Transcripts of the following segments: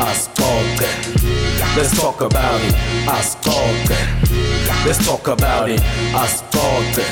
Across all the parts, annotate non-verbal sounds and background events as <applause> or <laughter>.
asixoxe let's talk about it. Asixoxe let's talk about it. Asixoxe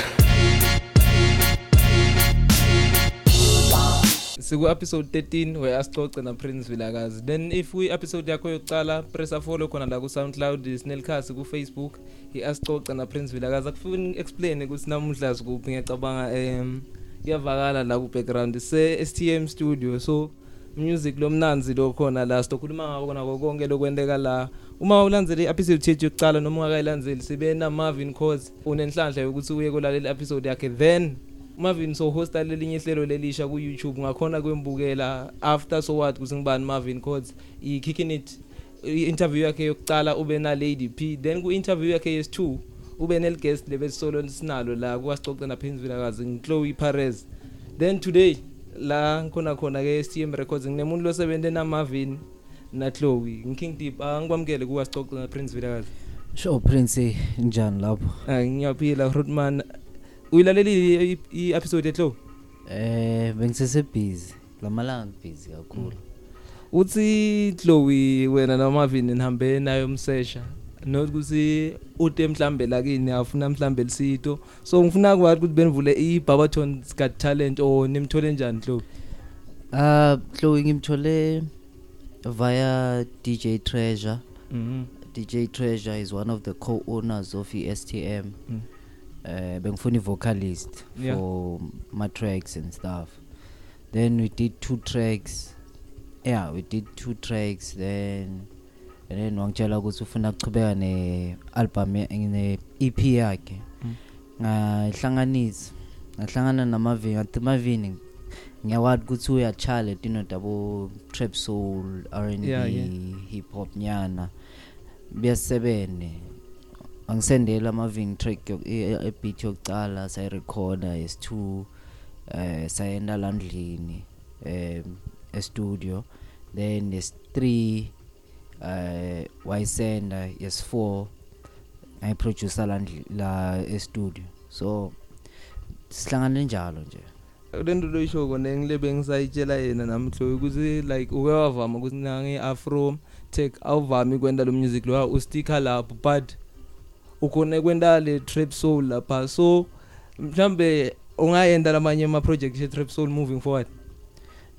siku episode 13 where asixoxe na Prince Vilakazi. Then if we episode yakho yokuqala press a follow khona la ku SoundCloud Snellcast ku Facebook i asixoxe na Prince Vilakazi. Akufuni explain ukuthi namuhla sikuphi? Ngiyacabanga em iyavakala la ku background se STM studio. So music lomnanzi lo khona la sizokhuluma ngako nako konke lokwendeka la. Uma ulandzele i-episode yethu yokucala noma ungakayilandzeli sibe na Marvin Cause unenhlanhla yokuthi uye kulalela episode yakhe. Then Marvin so hosta lelinye ihlelo lelisha ku YouTube ngakhona kwembukela after so what kuthi ngibani Marvin Cause i kicking it interview yakhe yokucala ube na Lady P then ku interview yakhe yes2 ube nel guest lebesolo sinalo la kwasixoxe na Prince Vilakazi ngChloe Perez. Then today la ngikhona khona ke STM Records nginemuntu losebenze na Marvin na Chloe ngiking deep angibamkele kuwasixoxe na Prince Vilakazi Sure Prince njani lapho? ah ngiyaphila Rodman uyilaleli i-episode yetlo Eh bengisese busy. Lamalanga busy kakhulu. uthi Chloe wena na Marvin nihambe nayo umsesha not kuthi ude mhlambe la kini afuna mhlambe lisito so ngifuna kwathi ukuthi benivule i-Barberton Got Talent or nimthole njani Chloe Ah Chloe ngimthole via DJ Treasure. mhm DJ Treasure is one of the co-owners of STM. Mm. Uh bengifuna vocalist Yeah. for my tracks and stuff. Then we did two tracks. Yeah, we did two tracks then and then wangitshela ukuthi ufuna ukuchubeka ne album ne EP yakhe. Mm. Ngahlanganisa. Ngahlangana namavini, ngathi mavini ngiyakwazi ukuthi uyachala dino dabo trap soul R&B Yeah, yeah. hip hop nyana biyasebene angisendela amaving track ebeat yokucala sayirecorda yes2 eh sayenda landlini um e-studio then yes3 eh wayisenda yes4 ayiproducer landli la e-studio. So sihlangane njalo nje. Lento loyisho kona ngilebe ngisayitshela yena namhlo ukuthi like uke wavama ukuthi nange afro tech awuvami kwenda lo music lo ustika lapho but ukhona kwenda le trap soul lapha. So mhlambe ungayenda lamanye ama projects e trap soul moving forward.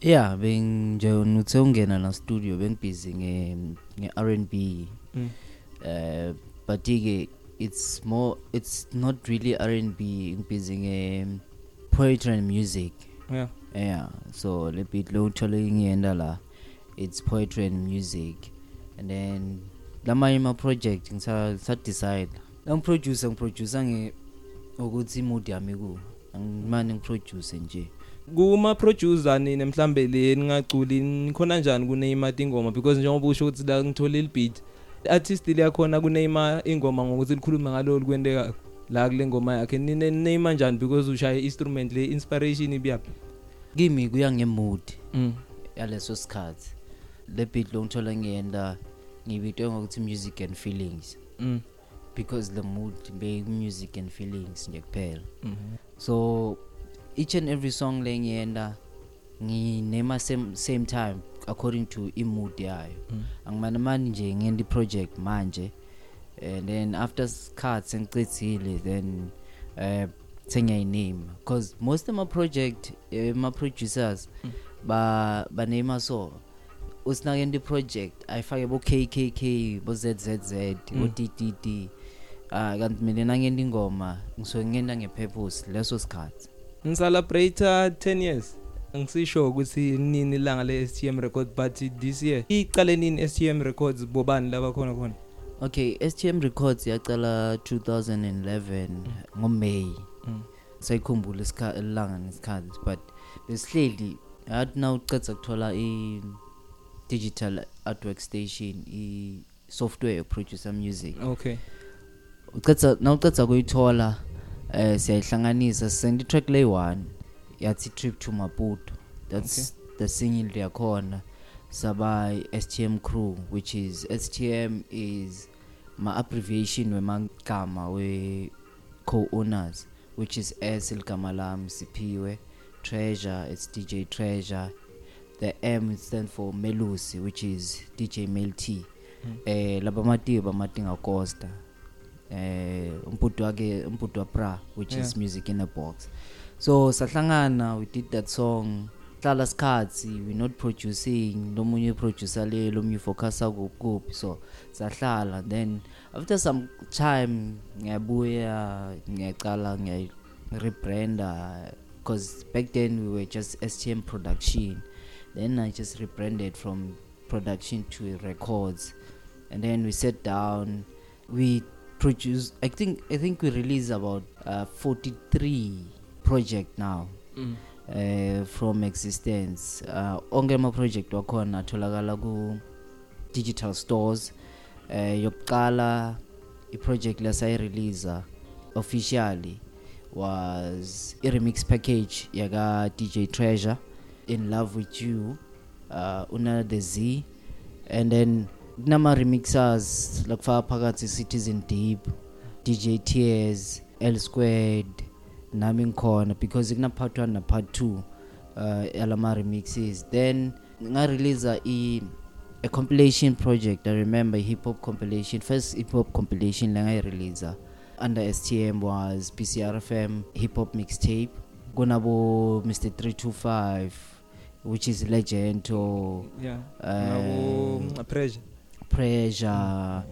Yeah benje nuthe ungena na studio bengibusy nge nge R&B Mm. uh but ke it's more it's not really R&B ngibusy nge poetry and music. Yeah. Yeah so le beat lo uthole ngiyenda la it's poetry and music. And then lamanye ma project ngisa sa decide la producer ngiproducer nge ukuthi mood yami ku angimane ngiproduce nje. Kuma producer nini mhlambe le ningaculi nikhona njani kuneyima ingoma? Because njengoba usho ukuthi la ngithole il beat artist liyakhona kuneyima ingoma ngokuthi likhulume ngalolu kwendeka la kule ngoma yakhe. Nine neyima njani? Because ushaya instrument le inspiration ibiyaphi kimi kuya ngemood mm. yaleso sikhathi. Le beat lo ngithola ngiyenda ngibitwe ngokuthi music and feelings. Mm. Because the mood be music and feelings nje kuphela. Mhm so each and every song le ngiyenda nginema same same time according to imood yayo Mm. angimane manje nje ngiyenda i-project manje and then after skhathi sengicithile then eh sengiyayiname because most of my project eh, ma producers Mm. ba banema so usinakenda i-project ayifake bo KKK bo ZZZ Mm. bo DDD ah kanti mina nangenda ingoma ngisuke ngenda ngepurpose leso sikhathi Ngicelebrate 10 years. Ngisisho ukuthi nini ilanga le STM record but this year iqale nini STM records bobani laba khona khona? Okay STM Records yaqala 2011 ngoMay Mm. sayikhumbula isikhathi ilanga nesikhathi but besihleli yathi na ucetha kuthola i digital artwork station i software yokuproducer music. Okay. Ucetha na ucetha kuyithola eh siyayihlanganisa send track lay 1 yathi trip to Maputo. That's okay. the single yakhona. Saba STM crew which is STM is ma abbreviation wemagama we co-owners which is S ligama lami Siphiwe. Treasure it's DJ Treasure. The M stand for Melusi which is DJ Mel T. Mm. eh laba mati bamatinga Costa eh umputu wake umputu wa pra which is Yeah. music in a box. So sahlangana we did that song. Hlala sikhatsi we not producing. Lomunye producer le lomunye focusa kuphi so sahlala. Then after some time ngiyabuya ngiyaqala ngiya rebranda because back then we were just STM production. Then I just rebranded from production to records. And then we sat down. We produced I think I think we released about uh, 43 project now Mm. uh, from existence uh, onke ama project wakhona atholakala ku digital stores eh yokuqala i project lasayirelease officially was i remix package yaka DJ Treasure in love with you uh una the Z and then kunama remixers lakufaka phakathi Citizen Deep DJ Tears L squared nami ngikhona because kuna part 1 na part 2 uh yalama remixes. Then ngarelease i a compilation project i remember hip hop compilation first hip hop compilation la ngayirelease under STM was PCRFM hip hop mixtape. Kunabo Mr 325 which is legend or yeah nabo pressure. Pressure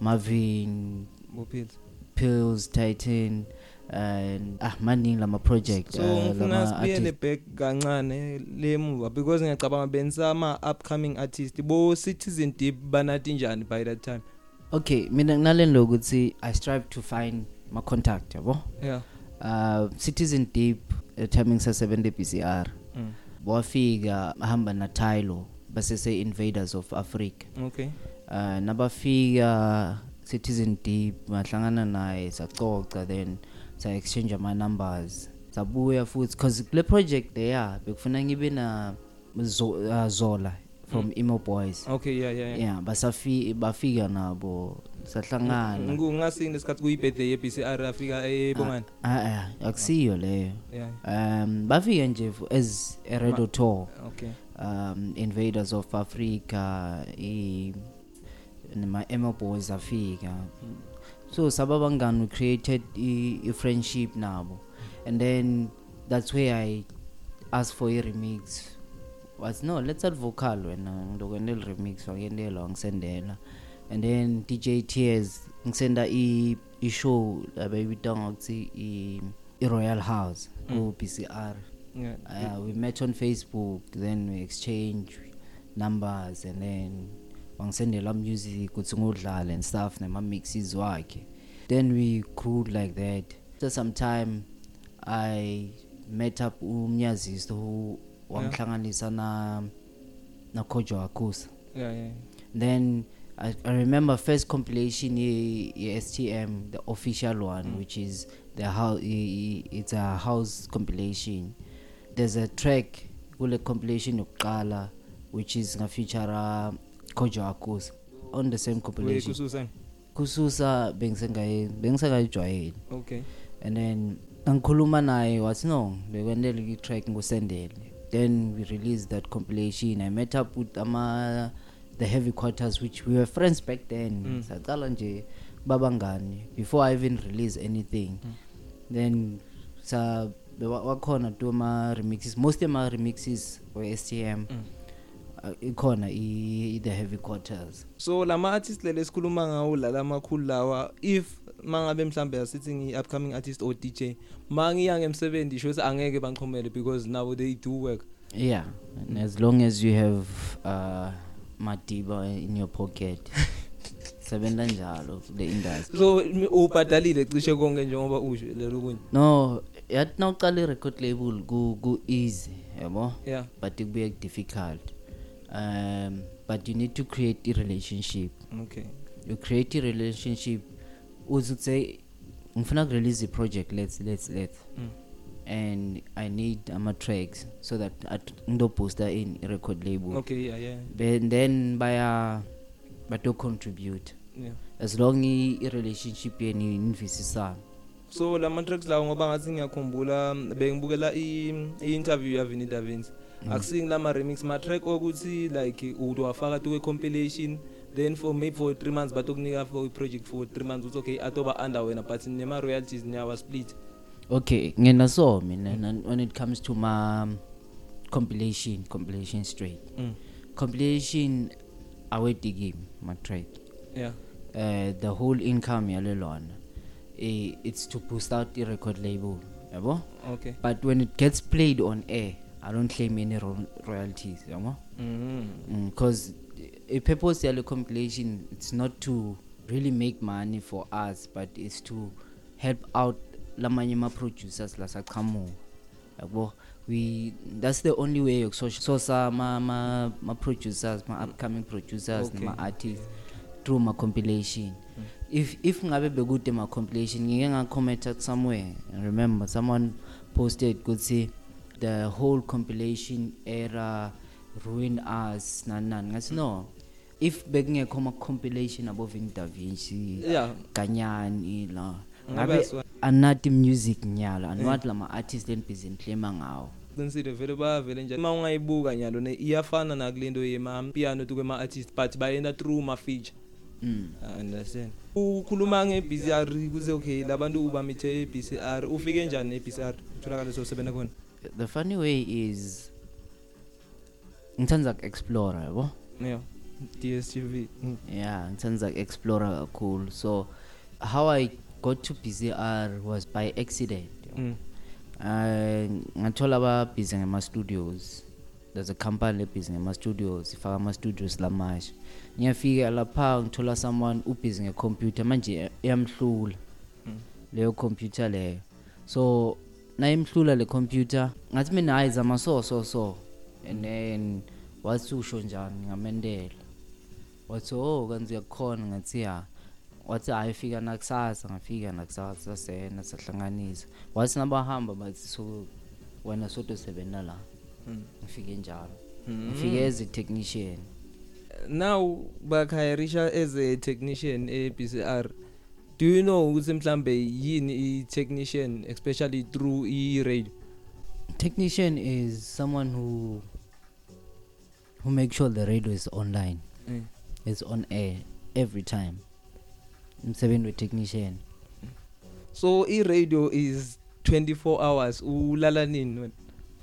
Marvin bophils pills titan and ah maningi lama project so uh, ngifuna sibuyele back kancane lemuva because ngiyacabanga bensama upcoming artist bo Citizen Deep banathi njani by that time? Okay mina nginaleni lokuthi i strive to find my contact yabo? Yeah. Uh citizen deep timing sa 70 PCR mm. wafika ahamba na Tylo basese invaders of Africa. Okay. Uh nabafika citizen deep mahlangana naye sacoca then sa exchange ama numbers sabuya futhi cause kule project there bekufuna ngibe na zo, uh, Zola from Mm. Emo Boys. Okay yeah yeah, yeah. yeah basafi bafika nabo sahlangana. Ngingasini lesikhathi kuyi birthday ye BCR afika ebongani? Ah ah akusiyo leyo. Yeah. Um bafika nje fu- as a radio tour. okay. Um invaders of africa i nema emo boys afika. So sababangani we created i, friendship nabo. And then that's where i asked for a remix. Was no let's add vocal wena ngizokwendela remix wakendela wangisendela. And then DJ Tears ngisenda i i show abayibita ngokuthi i i Royal House ku BCR yeah. Uh, we met on Facebook then we exchange numbers and then wangisendela music ukuthi ngodlala and stuff nema mixes wakhe. Then we grew like that. After some time i met up umnyazisto who wangihlanganisa na na Kojo Akusa yeah yeah. Then I, I remember first compilation ye, ye STM the official one Mm. which is the house it's a house compilation. There's a track kule compilation yokuqala which is ngafeature Kojo Akusa on the same compilation. kususan kususa bengisengayi bengisengayijwayeli okay. And then angikhuluma naye wathi no bekwendela i-track ngusendele. Then we released that compilation. I met up with ama the heavy quarters which we were friends back then. Mm. saqala nje babangani before i even release anything. Mm. then sa wakhona tu ama remixes most ama remixes we STM Mm. Ikhona the heavy quarters. So lama artist lele sikhuluma ngawo la lamakhulu lawa if mangabe mhlambe asithi ngi upcoming artist or DJ mangiya ngemsebenzi shows angeke banqhumele because now they do work. Yeah and as long as you have uh madiba in your pocket <laughs> sebenza njalo the industry. So ubhadalile cishe konke njengoba usho lelo kunye no yathi nawuqala i-record label ku ku easy yabo? Yeah. But kubuye difficult um but you need to create a relationship. Okay. You create a relationship say ngifuna kurelease i project let's let's let's. Mm. and i need ama tracks so that at ngidobooster in record label. Okay yeah yeah. Then then baya bato contribute. Yeah. As long i relationship yeni invisisana so lama tracks lawo ngoba ngathi ngiyakhumbula bengibukela i- interview ya Vinny Da Vinci. Akusingi lama remix ma track okuthi like udwafaka to compilation then for maybe for 3 months batokunika for i project for 3 months uthi okay atoba under wena but nema royalties nyawa split. Okay ngena so mina na- when it comes to my um, compilation compilation straight. Mm. compilation awediki ma track yeah. Uh the whole income yalelona it's to boost out the record label yabo? Okay. But when it gets played on air i don't claim any ro royalties yabo mm. because a purpose yale compilation it's not to really make money for us but it's to help out lamanye ma producers lasaqhamuka yabo we that's the only way yokusosa ma ma ma producers ma upcoming producers Okay. nama artists through ma compilation if if ngabe bekude ma compilation ngike ngacommenta somewhere remember someone posted kuthi the whole compilation era ruin us nani nani. Ngathi no if bekungekho ma compilation abo Vin Da Vinci yeah. Kanyani la Ngabe ngabe asiwa- anathi music nyala anwathi lama artists len busy claima ngawo. Qinisile vele bayavele nje. Uma ungayibuka nyalo ne iyafana nakulento yema piano to kwema artist but bayenda through ma feature mm. I understand. Ukhuluma nge-BCR kuze okay labantu ubamithe e-BCR ufike njani e-BCR utholakala sosebenza khona. The funny way is ngithanda ku-explore yabo yeah. DSTV mm. yeah ngithanda ku-explore kakhulu so how i got to bcr was by accident Mm. uh, ngathola ababhizi ngema-studios there's a company lebhizi ngema-studios ifaka ama-studios lamasha ngiyafika lapha ngithola someone ubhizi ngecomputer manje iyamhlula Mm. leyo computer leyo. So nayimhlula le computer ngathi mina hayi zama so so so. And then wathi usho njani ngamendela wathi oh kanti uyakukhona. Ngathi ya. Wathi hayi fika nakusasa. Ngafika nakusasa sena sahlanganisa. Wathi nabahamba bathi so wena sotosebenza la? Mm. ngifike njalo. Mm. ngifike as a technician. Now bakhayirisha as a technician e-BCR do you know ukuthi mhlambe yini i-technician especially through i-radio technician is someone who who makes sure the radio is online. Mm. is on air every time. Umsebenzi we-technician so i-radio is 24 hours. Ulala nini wena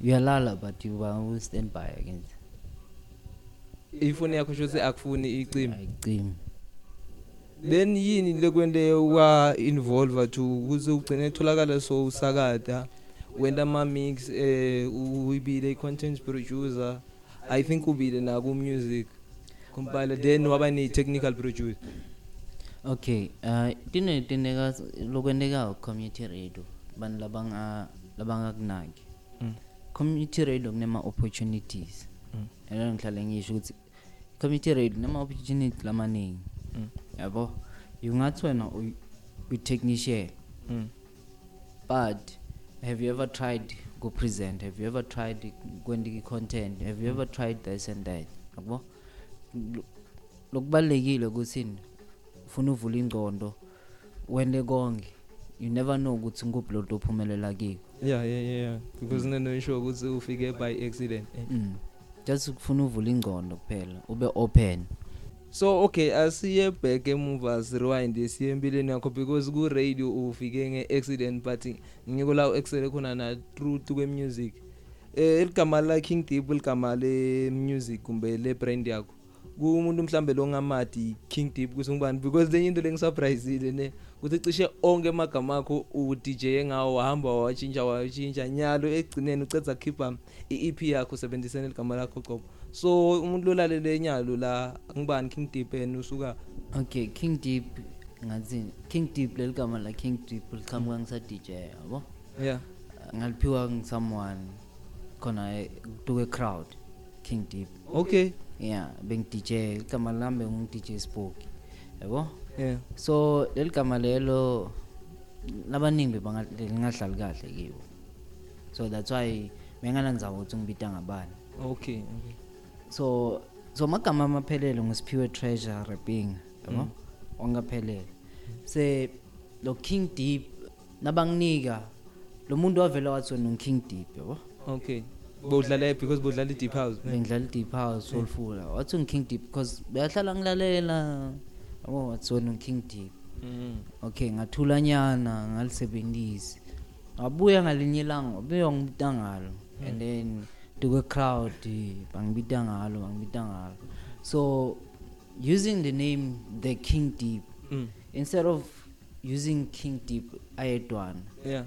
uyalala but you are stand by against ifoni yakho shothi akufuni icima ayicimi then yini lekwente wa involve to ukuze ugcine tholakala so usakada wenda ama mix eh uyibile i content producer i think ubile na ku music compile then waba ne technical producer okay uh tinetindeka lokwenteka community radio bantu labanga labangakunaki Mm. community radio kunema opportunities Mm. ena ngihlale ngisho ukuthi community radio kunema opportunity lamaningi Mm. Yabo? Ungathi wena uyi- uyi-technician mm. but have you ever tried go present have you ever tried kwenta i-content? Have you ever tried this and that? Yabo? Lo- lokubalulekile ukuthi ufuna uvula ingcondo wente konke. You never know ukuthi nguphi lo ophumelela kiko yeah yeah yeah, yeah. Because nene sure ukuthi ufike by accident. Eh. mm. just ukufuna uvula ingcondo kuphela ube open. So okay asiye back emuva sirewind siye empilweni yakho because ku radio ufike nge-accident but ngiko la u-excel khona na truth kwe-music. Eh eligama la King Deep eligama le music kumbe le brand yakho kumuntu mhlambe lo ngamadi King Deep kusungubani because lenye into lengisurprisile ne ukuthi cishe onke amagama akho u DJ ngawo wahamba watshintsha watshintsha nyalo egcineni ucedza khipha i-EP yakho sebenzisene igama lakho qobo. So umuntu lolalele nyalo la ngibani King Deep and usuka? Okay king deep ngathi king deep leligama la king deep liqhamuka ngisa DJ yabo? Yeah. Ngaliphiwa ngisomeone khona eh, kutuke crowd king deep. Okay. Yeah beng DJ igama lami ngi DJ Spooky yabo? Yeah. So leligama lelo labaningi bengahlali kahle kibo. So that's why bengananzawo ukuthi ngibita ngabani. Okay okay. So so magama amaphelele ngisiphiwe treasure rapping yabo? Ongaphelele se lo king deep nabanginika lo muntu wavela wathi wena king deep yabo? Okay. Bowudlala because bowudlala i-deep house ne? bengidlala i-deep house soulful. Wathi ngi-king deep because beyahlala ngilalela. Yabo wathi wena ngi-king deep Mm. okay ngathulanyana ngalisebenzisi ngabuya ngalinye ilanga wabuye wangibita ngalo and then duke crowd bangibita ngalo bangibita ngalo so using the name the king deep Mm. instead of using king deep ayedwana yeah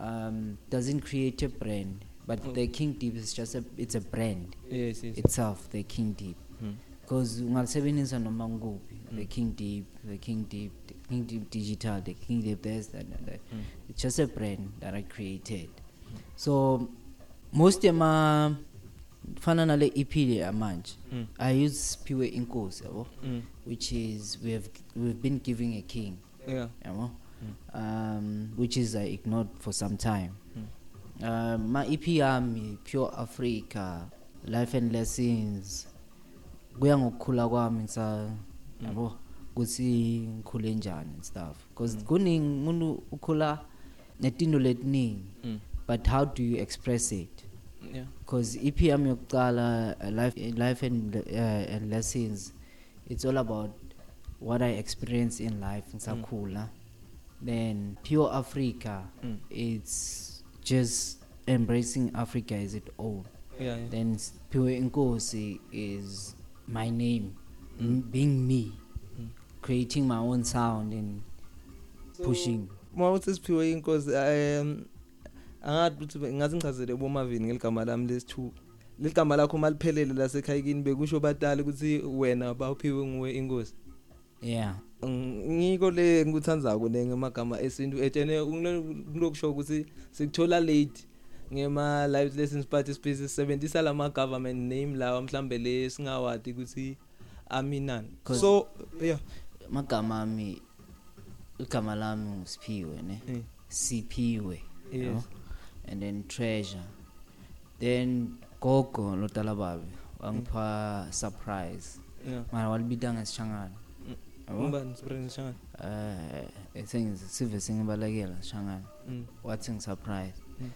um doesn't create a brand but the king deep is just a it's a brand yes yes itself the king deep Mm. because ungalisebenzisa noma ngikuphi the king deep the king deep the king deep digital the king deep this that, and that. Mm. it's just a brand that i created so most yama fana nale ep le yamanje Mm. i use spiwe inkosi yabo? Mm. which is we have we've been giving a king yeah. yabo? Um which is i ignored for some time. Um ma ep yami pure africa life and lessons. Kuya ngokukhula kwami ngisa yabo? Kuthi ngikhule njani and stuff. Because kuningi umuntu ukhula netinto letiningi Mm. but how do you express it? Yeah. Because EP yami yokuqala uh, life life and uh, and lessons it's all about what I experience in life ngisakhula. Then pure Africa Mm. it's just embracing Africa as its own. Yeah, yeah. then pure inkosi is my name m- being me. Mm. creating my own sound and pushing. Uma uthi siphiwe inkosi um angathi ukuthi be- ngazi ngichazele bomavini ngeligama lami lesi2 ligama lakho maliphelele lasekhayikini bekusho batali ukuthi wena bawuphiwe nguwe inkosi. Yeah. Ng- ngiko le ngikuthandzako le ngemagama esintu etshene kulokusho ukuthi sikuthola late ngema live lessons participants sisebenzisa lama government name lawa mhlambe le singawati ukuthi aminani 'Cause- so yeah magama ami igama lami ngusiphiwe ne? Eh, siphiwe Yes. yabo? And then treasure. Then gogo lodala babe wangipha surprise. Yeah. Mara walibita ngesishangana yabo? Umbani spring shana eh sengize sive singibalekela sishangana mm. Wathi ngisurprise. Mm.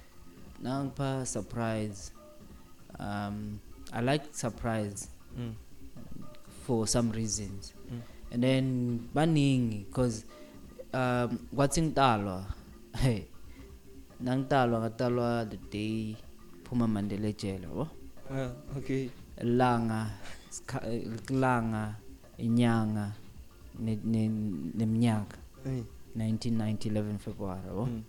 nangipha surprise um i like surprise mm. for some reasons. Mm. and then baningi because um kwathi ngitalwa hey nangitalwa ngatalwa the day phuma mandela ejele yabo? Yeah okay. Ilanga isikha- ilanga inyanga ne- ne- neminyaka. Eh 1990 11 february yabo? Mm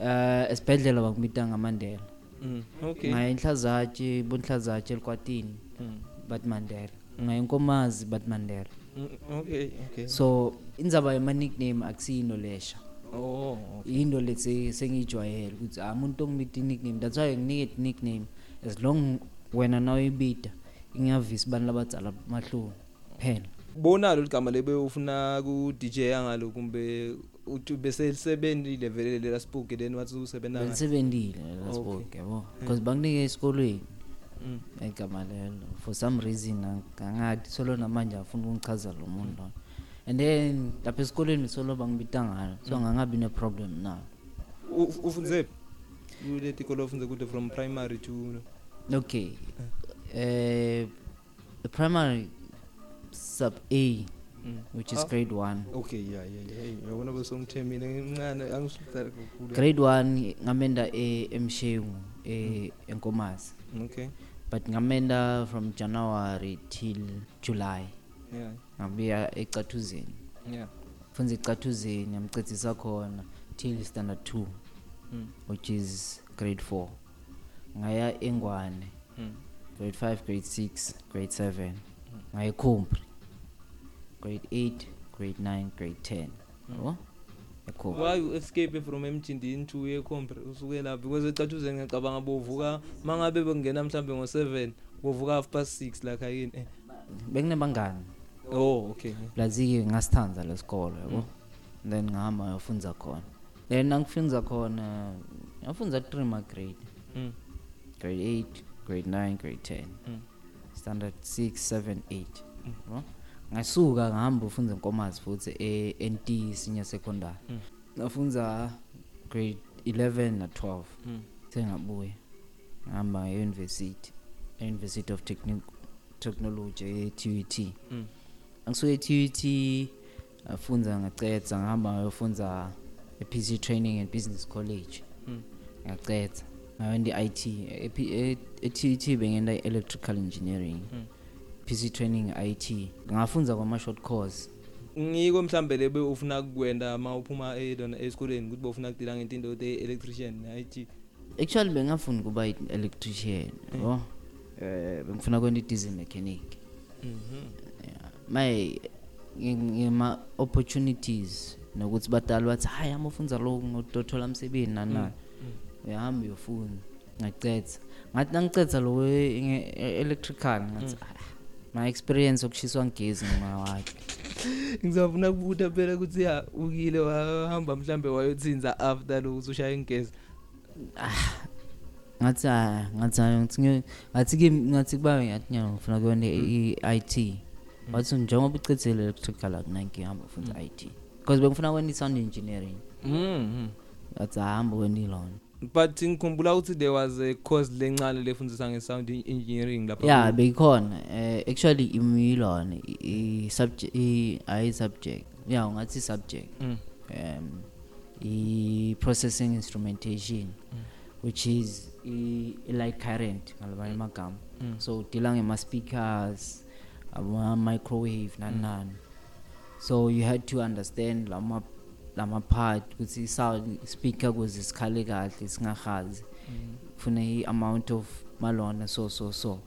eh esibhedlela bakubita ngamandela. Mm okay. Ngaye inhlazatshe bonhlazatshe elikwatini mm but mandela. Ngaye inkomazi but mandela. Mm, okay okay. So indzaba yama nickname akusiyinto lesha oh into letsi sengijwayele ukuthi ah umuntu ongibita nickname that's why nginike nickname as long wena nawuyibita ingiyavisa abantu labadzala mahloni phela. Bonalo ligama lebe ufuna ku DJ angalo kumbe uthi bese lisebenzile vele lela spoke then wathi usebenza ngayo belisebentile Okay. lasboke yabo. Because banginike esikolweni. Mm. igama lelo for some reason ang- angathi solo namanje afuna ukungichaza lo muntu loyo. And then lapha esikolweni solo bangibita ngalo. So angangabi ne-problem nalo U- ufunze kule tikolo ufunze kude from primary to okay. Uh, the primary sub a mm. which is Ah. grade one. Okay yeah yeah yeah. Yabona besongithemile ngincane angisukela kakhulu. Grade one ngamenda e- emshengu e- enkomazi. Okay. But ngamenda from january till july. Yeah. Ngabuya ecathuzeni. Yeah. Funza ecathuzeni ngamcedzisa khona till standard two mm. which is grade four. Ngaya engwane Mm. grade five grade six grade seven. Ngaya ekhompri grade eight grade nine grade ten. Yabo ekhompri. Why you escape from emjindini to ecompre usuke lapho because ecathuze ngiyacabanga bovuka mangabe bengena mhlambe ngo7 bovuka half past 6 la khayini eh. bekunebangani? Oh okay. Lazi-ke ngasithandza lesikolo yabo. Then ngahamba ngayofunza khona. Then nangifunza khona ngafunza three ma grade. Mm. grade eight grade nine grade ten. Mm. standard six seven eight yabo. Ngasuka ngahamba ufunza enkomazi futhi e-nt senior secondary. Mm. ngafunza grade 11 na 12 Mm. sengabuya ngihamba e-university e-university of Techni technology e-TUT Mm. Angisuke e-TUT ngafunza ngacetha ngihamba ngayofunza e-PC training and business college. Mm. ngacetha ngayenda i-IT E-P- e- e-TUT bengenda i-electrical engineering. Mm. PC training IT ngafunza kwama-short course. Ngiko mhlambe lebe ufuna kukwenda uma uphuma edona esikoleni ukuthi bofuna kudila ngento into electrician IT actually bengafuni kuba i-electrician Mm. yabo eh bengifuna kwenta i-diesel mechanic. Mhm. Yeah my ngima opportunities nokuthi badala bathi hayi ama ufunza lokhu ngotothola umsebenzi nani nani. Uyahamba uyofuna ngacetha. Ngathi nangicetha lo we- nge- e- electrical ngathi "Ah, my experience yokushiswa ngezi ngimawakhe ngizofuna kubuta phela ukuthi ya ukile wahamba mhlambe wayothinza after lo usushaya ingezi. Ngathi ah ngathi hayi ngathi ngiyo- ngathi kimi ngathi kuba ngathi nyalo ngifuna kuyona i-IT wathi njengoba ucethile electrical akunanki hamba ufunza IT because bengifuna kwena i-sound engineering. Mhm ngathi hamba wena ilona but ngikhumbula ukuthi there was a course lencane lefundisa nge-sound engineering lapha yeah beyikhona. Eh actually imilona i-subject i-subject. Yeah ungathi i-subject. Mm. um i-processing instrumentation which is i-light current ngalabanye amagama. Mm. so udila ngema-speakers ama-microwave nani nani so you had to understand lama lama-part ukuthi i-sound speaker kuze sikhale kahle singahazi. Kufuna i-amount of malona so so so.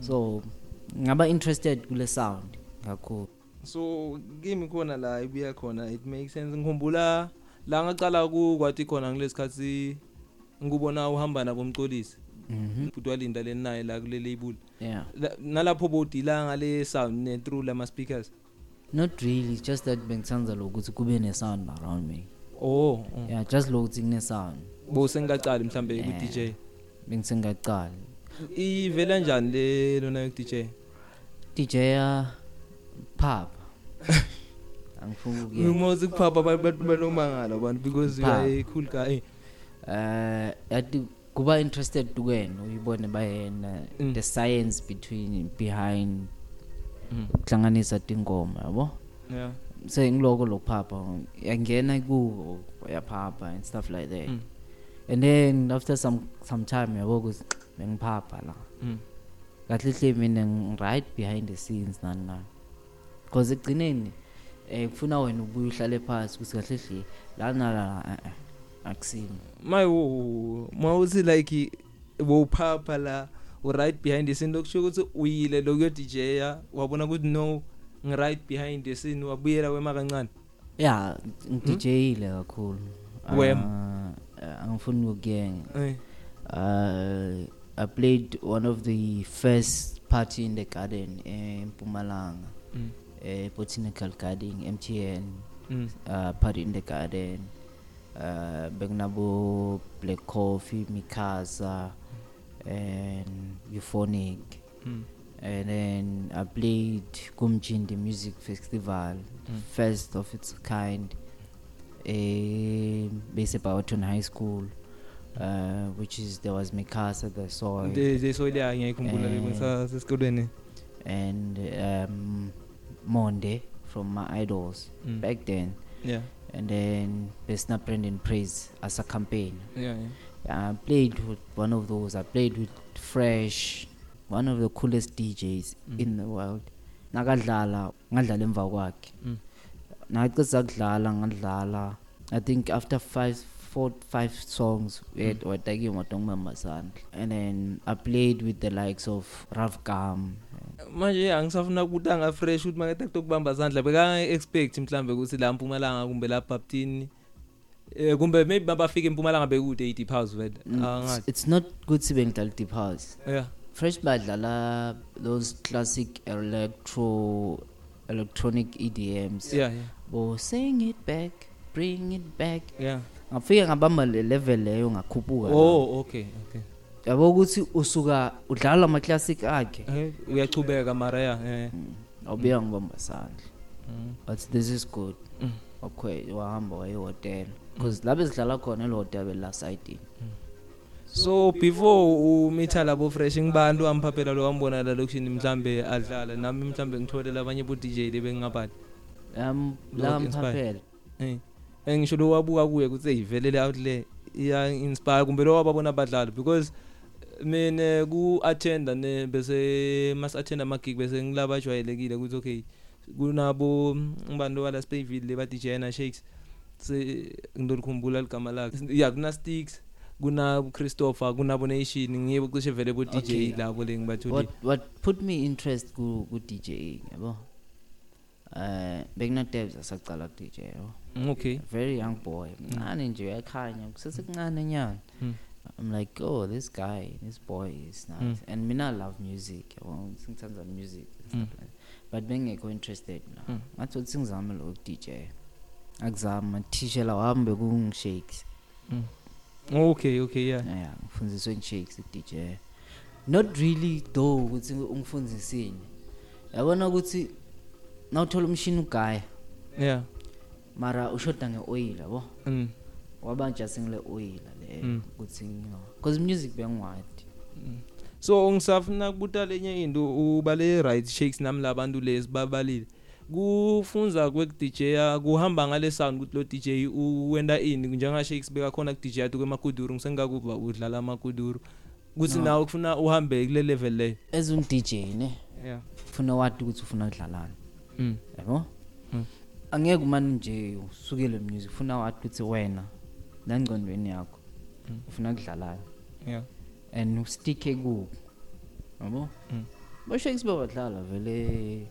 So ngaba interested kule sound kakhulu. So kimi khona la ibuya khona it makes sense. Ngikhumbula la ngaqala ku kwathi khona ngilesikhathi ngikubona uhamba nabo umcolisi. Mhm utwalinda lenaye la kule label yeah La- nalapho bodila ngale sound ne through lama speakers not really it's just that bengithanza lokuthi kube ne-sound around me oh oh. yeah just lokuthi kune-sound bo sengicacala mhlambe ku Yeah. DJ bengisengaqala ivela njani le lona ku DJ dj ya pub angifuni ukuya ngimozi kuphapha abantu banomangala abantu because you Papa. are a cool guy eh yathi kuba interested kuwena uyibone bayena Mm. the science between behind Mm. ukuhlanganisa tingoma yabo yeah sengiloko lokuphapha yangena kuwo yaphapha and stuff like that Mm. and then after some some time yabo ukuthi bengiphapha la mm. kahle hle mina ngi- right behind the scenes nani nani because ekugcineni eh kufuna wena ubuye uhlale phansi ukuthi kahle hle la nala eh, eh, akusimi my mawuthi like wophapha la u right behind the scene. Lokusho ukuthi uyile lokuyo DJ ya wabona ukuthi no ngi right behind the scene wabuyela wema kancane. Ya ngidijeyile kakhulu. Wem? Ah, eh, angifuni ukuyenga. Eh. Uh, I played one of the first party in the garden in Mpumalanga, mm. uh, botanical garden, MTN, mm. uh, party in the garden. Uh, Begnabo, Black Coffee, Mikasa, and Euphonic. mm. And then I played Kumjindi Music Festival, Mm. first of its kind, based at Bawaton High School, uh, which is there was Mikasa, the soil, de de soile ya ngiyikhumbula Eh. lebisa sesikolweni and um, Monde from my idols Mm. back then. yeah And then Besna Brendan Praise as a campaign. yeah yeah I played with one of those. I played with Fresh, one of the coolest DJs Mm. in the world. Nakadlala, ngadlala emva kwakhe. Mm. Naqisa kudlala ngadlala. I think after five four five songs we had wataki matong masandla. And then I played with the likes of Rav Gam. manje angisafuna kubuta nga fresh ukuthi makethe kutokubamba izandla beka expect mhlambe ukuthi la Mpumalanga kumbe la Baptini eh kumbe maybe mabafika eMpumalanga bekude 80 pounds vele Mm, angazi It's, not good sibeng dlala deep house. yeah Fresh badlala those classic electro electronic EDMs. yeah yeah Bo sing it back, bring it back. yeah Ngafika ngabamba le level leyo ngakhuphuka. oh okay okay Yabo ukuthi usuka udlala ama classic akhe. eh uyachubeka mara yeah eh Awubuya ngibamba sandla. Mm. But this is good. Mm. Okay, wahamba waye hotel. Because labe sidlala khona le hotel la side. so before umitha labo fresh ngibani wamphaphela lo wambona la lokushini mhlambe adlala nami mhlambe ngitholela abanye bo DJ lebengingabani um la inspire. mphaphela eh engisho lo wabuka kuye kuthi eyivelele out le iya inspire kumbe lo wababona abadlali because mina ku attenda ne bese mas attenda ama gig bese ngilaba ajwayelekile ukuthi okay kunabo ngibani lo wala Spayville le ba DJ na Shakes se ngidokhumbula ligama lakhe. Ya kuna Sticks kuna Christopher kunabo Nation ngiye cishe vele bo DJ labo le ngibatholi what what put me interest ku ku DJ yabo eh bekuna devs asacala ku DJ yabo okay. Very young boy. Mncane nje uyakhanya kusesekuncane nyana Mm. i'm like oh this guy this boy is nice Mm. and mina I love music yabo singithanda music Mm. but bengekho interested la Mm. ngathi uthi ngizame lo DJ akuzama thishela wami bekungishakes okay okay yeah. Yeah ngifundiswe ngishakes DJ not really though ukuthi ungifundisini yabona ukuthi nawuthola umshini ugaya yeah. Mara ushoda ngeoil yabo mm. wabanja singile oil le Mm. ukuthi ngiyo because music bengwadi so ngisafuna kubuta lenye into ubale right shakes nami labantu lezi babalile kufunza kwe DJ kuhamba ngale sound ukuthi lo DJ uwenda ini njenga shakes beka khona ku DJ atu kwemakuduru ngisengakuba udlala amakuduru kuthi No. nawe kufuna uhambe kule level leyo as un DJ ne yeah ufuna wathi ukuthi ufuna ukudlalana mm. yabo Mm. Angeke umane nje usukele music ufuna wathi ukuthi wena nangcondweni yakho Mm. ufuna ukudlalana yeah. And usticke ku yabo? Mm. bo Shakespeare badlala vele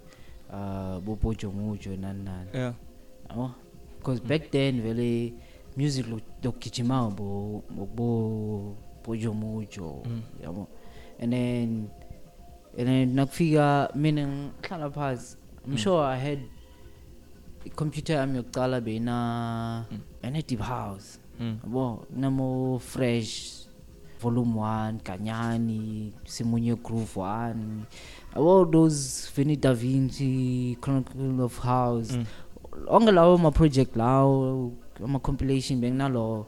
uh bo Pojo Mujo nani nani. Yeah. Yabo? Because back then vele music lo- lokugijima bo bo Pojo Mujo Mm. yabo? And then and then nakufika mina ngihlala phansi i'm sure i had i-computer yami yokucala beyina ene deep house mm. yabo namo fresh volume 1 kanyani simunye groove 1 yabo those Vinny Da Vinci Chronicle of House Mm. onke lawo ma project lawo ama compilation benginalo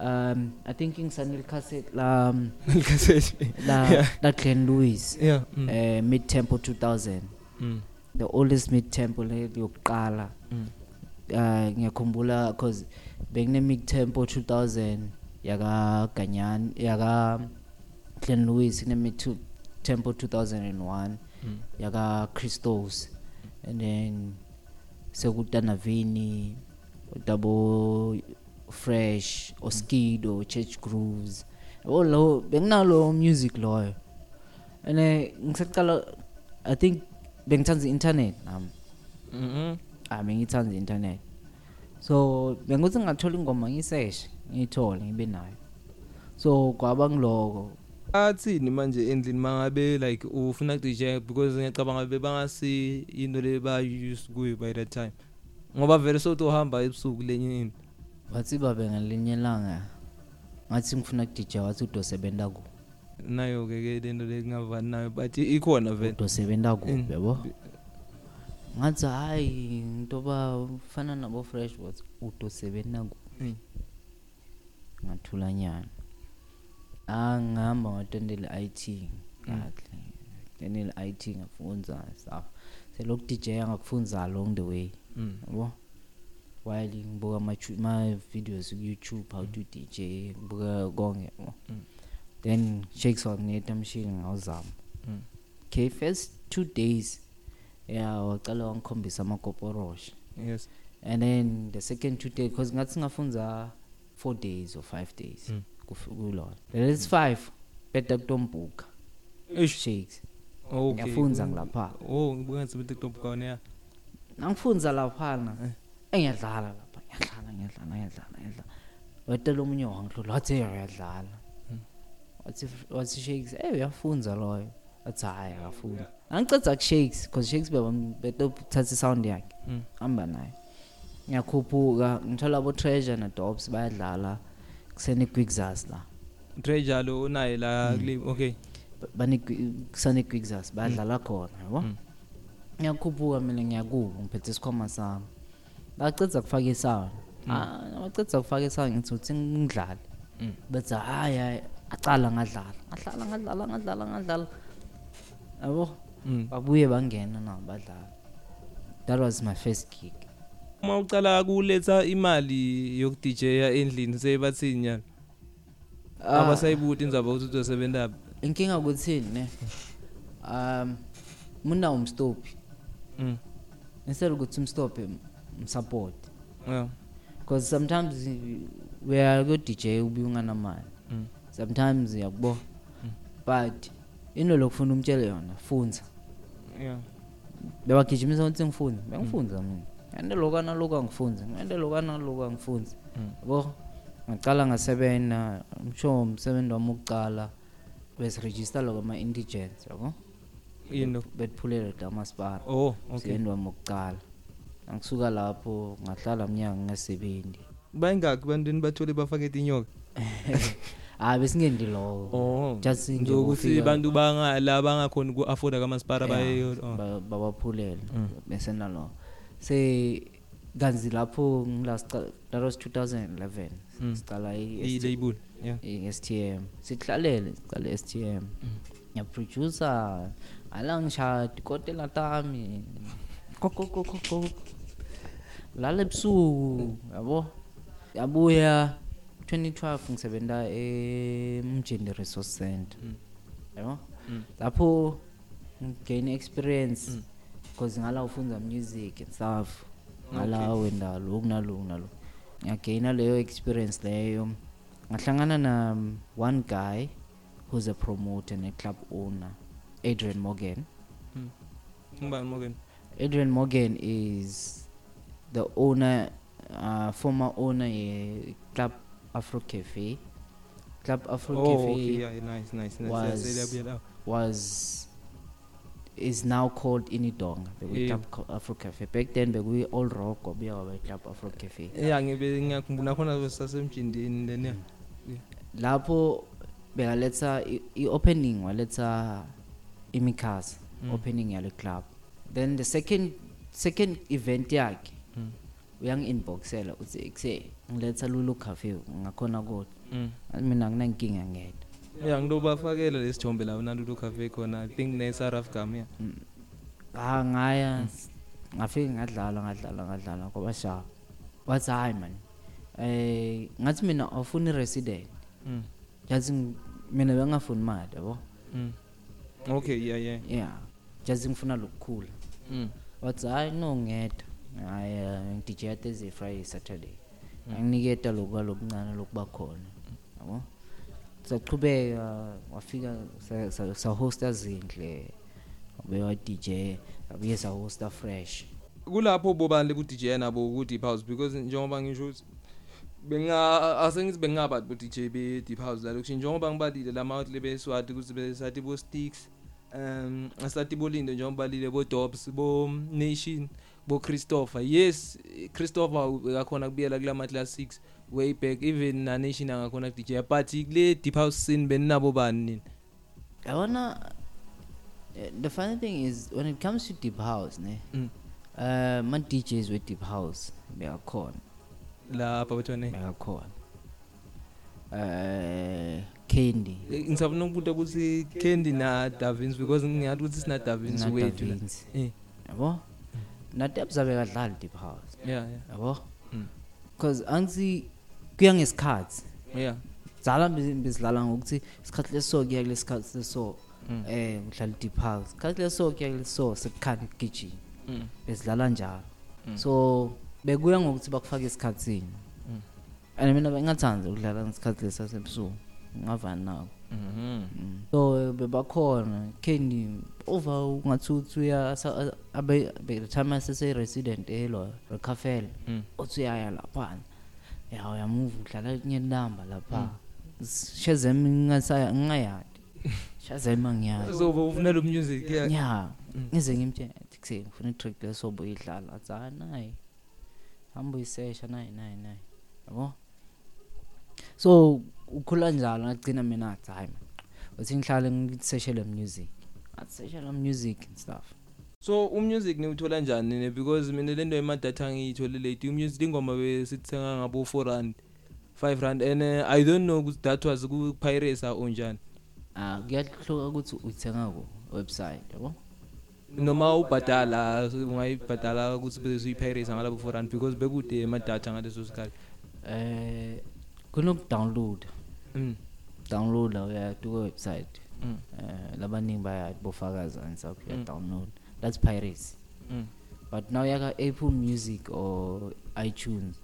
um i think ngisanele cassette la <laughs> Cassette. la <laughs> Yeah. la Glenn Lewis yeah mm. eh mid tempo 2000 mm. the oldest mid tempo le yokuqala mm. Uh ngiyakhumbula cause bekune mid tempo 2000 yaka Ganyani yaka Glenn Lewis kune mid tempo 2001 Mm. yaka Christos and then sekutana Vini dabo fresh oskido church grooves oh lo benginalo music loyo and ngisaqala i think bengithanda internet nami mm -hmm. Ah bengithanda internet so benguthi ngathola ingoma ngiseshe ngiyithole ngibe nayo. So kwaba ngiloko. Athini manje endlini mangabe like ufuna ku DJ because ngiyacabanga bebangasi into le ba used kuyo by that time. Ngoba vele sothi uhamba ebusuku lenye into wathi babe ngalinye ilanga ngathi ngifuna ku DJ wathi udosebenta ku. Nayo ke ke lento le ngavani nayo but ikhona vele. Udosebenta ku Mm. yabo? Ngathi hayi ntoba ufana nabo fresh wathi udosebenta ku Mm. ngathula nyana angihamba ngatendele IT kahle tendele IT ngafunza stuff selokhu DJ ngakufunza along the way Mm. yabo while ngibuka ama ma videos ku YouTube how to DJ ngibuka konke yabo Mm. then shakes wangineta machine ngawuzama Mm. okay first 2 days yeah waqala wangikhombisa amakoporosh yes. And then the second two days because ngathi singafunza 4 days or 5 days Mm. kuf- kulona. Let's 5 beda kutombuka. Eish. shakes. Okay. Ngiyafunza ngilapha. oh ngibuka ngathi TikTok kona ya nangifunza laphana engiyadlala lapha ngiyadlala ngiyadlala ngiyadlala ngiyadlala. Wetela omunye wangihlola wathi "Hey, uyadlala. Wathi wathi shakes eh uyafunza loyo. Wathi hayi akafunda angiceda ku-shakes because shakes betothatha isound yakhe Mm. hamba naye ngiyakhuphuka ngithola abo-treasure na-dobs bayadlala kusene-gwixas la treasure lo naye la Mm. kule okay kusane-gwixas bayadlala khona yabo Mm. ngiyakhuphuka mina ngiyakubo ngiphethe isikhwama sami baceda kufaka isound Mm. ah baceda kufaka isound ngithi uthi ngidlale Mm. bathi hayi hayi acala ngadlala ngadlala ngadlala ngadlala ngadlala yabo Mm. Babuye bangena nabo badlala. That was my first gig. Uma ucala kuletha imali yokudJya endlini seyibathini nyana? Ah, abasayibuti indzaba ukuthi uzosebenza inkinga kuthini ne? Um muna umstophi. Mm. Instead ukuthi umstophe msupport. Yeah. Because sometimes we are go DJ ubuye unganamali. Mm. Sometimes yakubo but into lokufuna umtshele yona funza yeah. Bewagijimisa ukuthi ngifunze bengifunza mina. Ngente lokana lokhu angifunzi ngente lokana lokhu angifunzi Mm. yabo ngaqala ngasebenza msho umsebenzi wami wokuqala besiregister lokho ama-indigents yabo? Yini? Bethphulele damaspara oh okay. Msebenzi wami wokuqala angisuka lapho ngahlala mnyaka ngingasebenzi bayingaki bantwini bathole bafake inyoka <laughs> hayi besingendi lokho oh Just nje njokuthi ukufika- bantu bangala bangakhona uku-afforda kamaspara baye oh. ba- babaphulele Mm. bese nalo. Se kanzi lapho ngilasiqa that was 2011 Mm. siqala i-label yeah. i-STM sihlalele siqale i-STM ngiyaproducer ala ngishadi kotela tami. Kokokokoko lala ebusuku yabo? Yabuya. 2012 ngisebenza emjini resource center. Mm. yabo Mm. lapho ngigain experience Mm. because ngala ufunza music and stuff ngala wenda lokhu naloku naloku ngiyagaina leyo experience leyo. Ngahlangana na one guy who's a promoter ne-club owner adrian morgan. Ngibani morgan? Adrian morgan is the owner uh, former owner ye-club afro cafe. Club afro oh cafe okay yeah nice nice nice. Was- was is now called inidonga bekuyi Yeah. afro cafe. Back then bekuyi all rock wabuya waba club afro cafe. Yeah ngibe ngiyakhumbula khona besasemjindini then yeah. Lapho bekaletha i-opening waletha imikhasa Mm. opening yale club. Then the second second event yakhe Mm. uyangi-inboxela uthi kuse ngiletha lulu cafe ngakhona kodwa. Mm. Mina nginankinga ngedwa. Yeah ngitobafakela lesithombe lapho nalulu cafe khona. I think ne-saraf gam yeah ah ngaya s- ngafike ngadlala ngadlala ngadlala kwabashaba wathi hayi man eh ngathi mina awufuni resident. Mm. Jazi ng- mina bengafuni mali yabo. Mm. Okay yeah yeah. Yeah jazi ngifuna lokukhula. Mm. Wathi hayi no ngedwa. Hayi ngidija thursday friday saturday. Mm. Anginiketa lokwa lokuncane lokuba khona yabo? Saqhubeka wafika sa- sa- sahosta zindle wabe wa DJ abuye sahosta fresh. Kulapho bobani ku-dj nabo ku-deep house? Because njengoba ngisho ukuthi benga asengithi bengingabantu bo-dj be-deep house la lokusho njengoba ngibalile lama-outle beswati ukuthi besathi bo-sticks um asathi bolinde njengoba balile bo-dobs bo-nation bo-christopher yes christopher bekakhona kubiyela kulama-classics way back even na-nation angakhona ku-dj but kule deep house scene beninabo bani nini? Yabona eh, the funny thing is when it comes to deep house ne Mm. uh ma DJs we deep house bekakhona lapha bathwane bekakhona uh Candy. Ngisafuna ukubuta ukuthi candy na-davins because ngingathi ukuthi sina-davins na wethu la. Davins. Eh, yabo? Na Debs abekadlala deep house yeah yeah yabo Mm. because angithi kuya ngesikhathi yeah zala bezidlala ngokuthi isikhathi leso kuya kulesikhathi leso Mm. eh udlala deep house isikhathi leso kuya kuleso sekukhanya ukugijima Mm. bezidlala njalo Mm. so bekuya ngokuthi bakufake esikhathini Mm. and mina bengathanda ukudlala ngesikhathi lesasebusuku ngavani nako Mhm. Mm. So bebakhona candy over ungathuthi uya sa- abe by the time asese resident elo recafel Mm. uthi uyaya lapha. Ya uyamuva udlala kunye namba lapha. Shazem ngingasaya ngingayadi. <laughs> Shazem angiyazi so ufuna lo music yeah. Ya Mm. ngize ngimtshela athi kuse ngifuna itrack lesobo idlala athi hayi nayi. Hamba uyisesha nayi nayi nayi. Yabo? So ukhula njalo ngagcina mina athi hayi man uthi ngihlale ngiseshele music. Athi seshela music and stuff. So umusic niwuthola njani ne? Because mina le nto emadatha ngiyithole late umusic ingoma besithenga ngabo 4 rand 5 rand and uh, i don't know ukuthi that was ku pirates or njani. Ah kuyahluka ukuthi uthenga ku website yabo? Noma ubhadala ungayibhadala ukuthi bese uyipirates ngalabo 4 rand because bekude ama data ngaleso sikhathi. Eh kunoku download mm. Download la uya ku website. Mm. Eh labaningi bayathi bofakaza and stuff ya Mm. download. That's piracy mm. But now yaka Apple Music or iTunes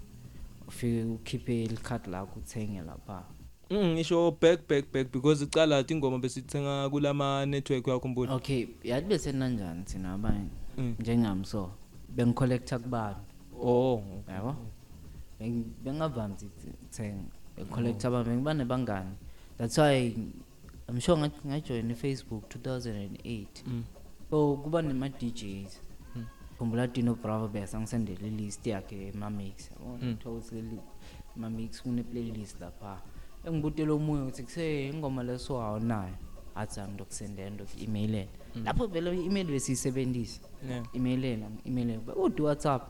ufike ukhiphe ilicard lakho uthenge lapha Mm ngisho back back back because icala ingoma besithenga kulama network yakho mbulo. okay yathi bese nanjani thina abanye? Mm. njengami so bengicollecta kubantu Oh. yabo? Beng- bengavami ukuthenga becollecta abantu bengibane bangani. That's why i'm sure ngathi ngajoin i-facebook 2008 Mm. so kuba nema-djs Mm. khumbula dino bravo bese angisendele ilist yakhe ema-mix Mm. ma-mix kune-playlist lapha. Engibutele omunye ukuthi kuse ingoma leso awunayo. Athi angidokusendela ndoku-emailele Mm. lapho vele i-email besiyisebenzisa Yeah. emailele emailele uthi whatsapp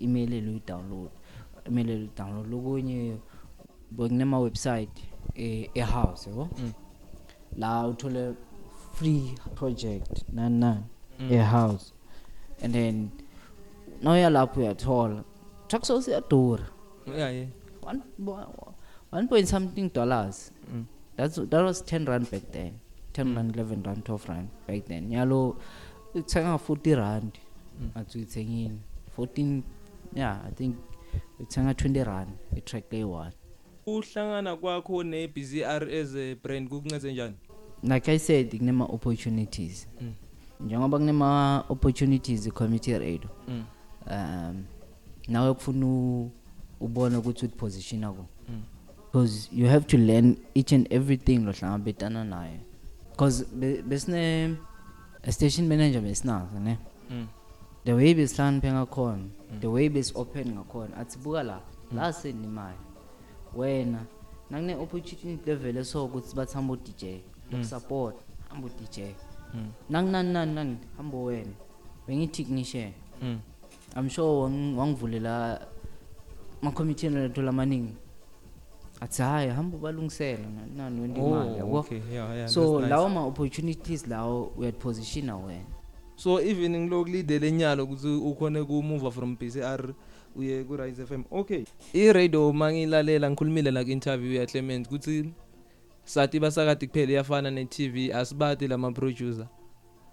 emailele uyi-download. Emailele uyi-download. Lokunye bekunema-website eh, e-house yabo Mm. la uthole free project nani nani Mm. e-house and then nawuya lapho uyathola trackso siyadura Yeah, yeah. one, one point something dollars Mm. That's that was 10 rand back then. 10 rand, 11 rand, 12 rand back then. Yalo uthenga 40 rand. Mm. Athi uthengini 14 yeah, I think uthenga 20 rand i track le one. Uhlangana kwakho ne BZR as a brand kukunceze njani? Like I said, kunema opportunities. Mm. Njengoba kunema opportunities i community radio. Mm. Um nawe kufuna u- ubone ukuthi uthi position ako. Mm. because you have to learn each and everything lo hlangabetana naye because besine a station manager besinazo ne Mm. the way besihlakaniphe ngakhona the way besi-open ngakhona athi buka la la senemali wena nakune opportunity level so ukuthi bathi hamba u-dj lokusupport hamba u-dj Mm. nakunani nani nani hamba wena bengiyi-technician Mm. i'm sure wang- wangivulela ama-committee nathola amaningi athi hhayi hamba ubalungisela nani nani wenta imali Oh, yabo okay. Yeah, yeah. so that's nice. lawo ma-opportunities lawo uyazipositiona wena so even ngiloku leader lenyalo ukuthi ukhone ku move from BCR uye ku Rise FM okay. I radio mangilalela ngikhulumile la ku interview ya Clement ukuthi sathi basakade kuphela iyafana ne TV asibati lama producer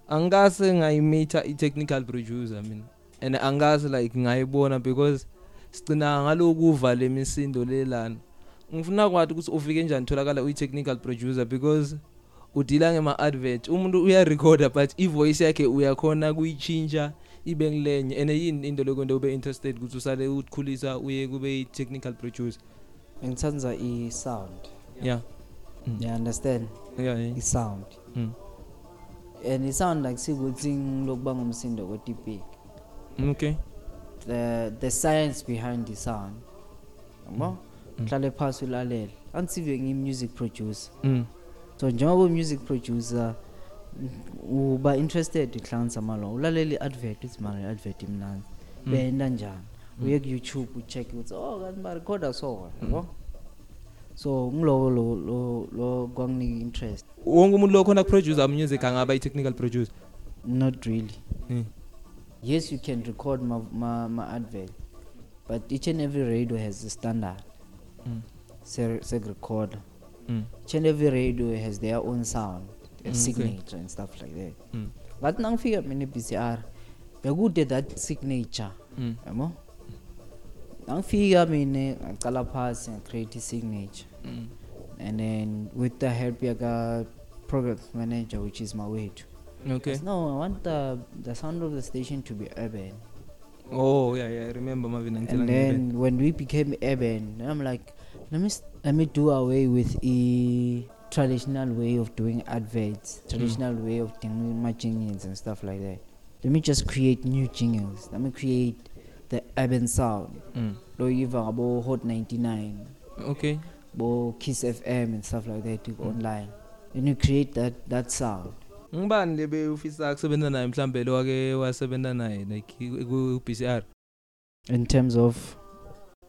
angase ngayimeter i technical producer mina and angase like ngayibona because sicina ngalokuva lemisindo lelana. Ngifuna kwathi ukuthi ufike njani tholakala uyi technical producer because udila ngema advert umuntu uyarecorda but ivoice yakhe uyakhona kuyichinja ibe ngilenye and yini into lokwento ube interested ukuthi usale ukukhulisa uye kube i technical producer? Ngithanda i-sound. Yeah you understand? Yeah, yeah. i-sound. Mm. and i-sound akusikuthi ngilokuba ngumsindo kodwa okay. The the science behind the sound yabo? Mm. hlale phasi ulalele. Anisive ngiyi-music producer. Mm. so njengoba u-music producer u- uba interested kuhlanganisa malo ulalela i-advert uthi mara i-advert imnandi. Mm. benda njani? Uye ku-youtube ucheck ukuthi oh kanti barekhoda so yabo? So ngiloko lo lo lo kwanginika interest. Wonke umuntu lokhona kuproducer music angaba i technical producer? Not really. Mm. yes you can record my, my, my advert but each and every radio has a standard. Mm. se- seg-recorder Mm. each and every radio has their own sound. Mm, a okay. signature and stuff like that Mm. ngathi nangifika mina e-bcr bekude that signature Mm. yabo nangifika mina ngacala phasi ngacreate i-signature Mm. and then with the help yaka product manager which is mawethu okay Yes, no i want the, the sound of the station to be urban oh yeah yeah i remember mavina ngitshela and ngebe. then when we became urban then i'm like let me s- let me do away with a traditional way of doing adverts traditional way of doing my jingles and stuff like that. Let me just create new jingles. Let me create the urban sound. Mm. lo hot 99 okay. Bo kiss fm and stuff like that you online. Then you create that that sound. Ngibani lebe ufisa ukusebenza naye? Mhlambe lo wake wasebenza naye like ku BCR in terms of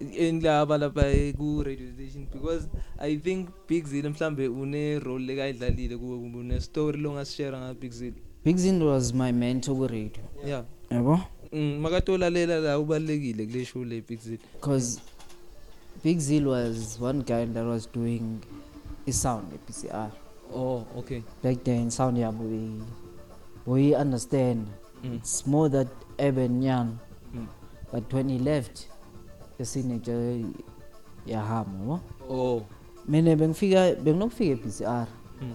endaba lapha eh, ku radio station because i think big zil mhlambe une role lekayidlalile kuwe kumbe une story longasishare nga big zil. Big zin was my mentor ku-radio yeah. Yabo? Mm, makatolalela la ubalekile kule show le big zil. Because big zil was one guy that was doing i-sound e-pcr oh okay. Back then sound yabo we, we understand. Mm. it's more that urban young. Mm. but when he left esineje yahama yabo oh. Mina bengifika benginokufika e-pcr Mm.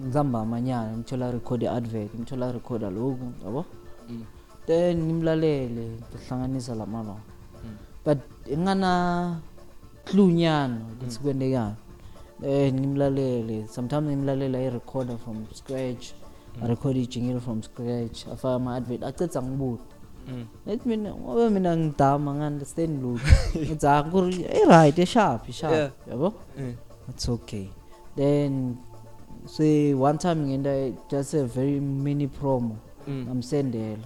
ngizihamba amanyana ngithola record i-advert ngithola recorda lokhu yabo? Mm. then ngimlalele ngihlanganisa lamalo Mm. but ngana clunyana ukuthi kwendekani. Then ngimlalele sometimes ngimlalela i-recorder from scratch arekhode ijingile from scratch afake ama-advert acetha ngibude Mm. ethi mina ngoba mina ngidama ngi-understand lutho <laughs> ngithi akuri i-right esharp Yeah. isharp yabo Mm. it's okay then say one time ngenda just a very mini promo Mm. ngamsendela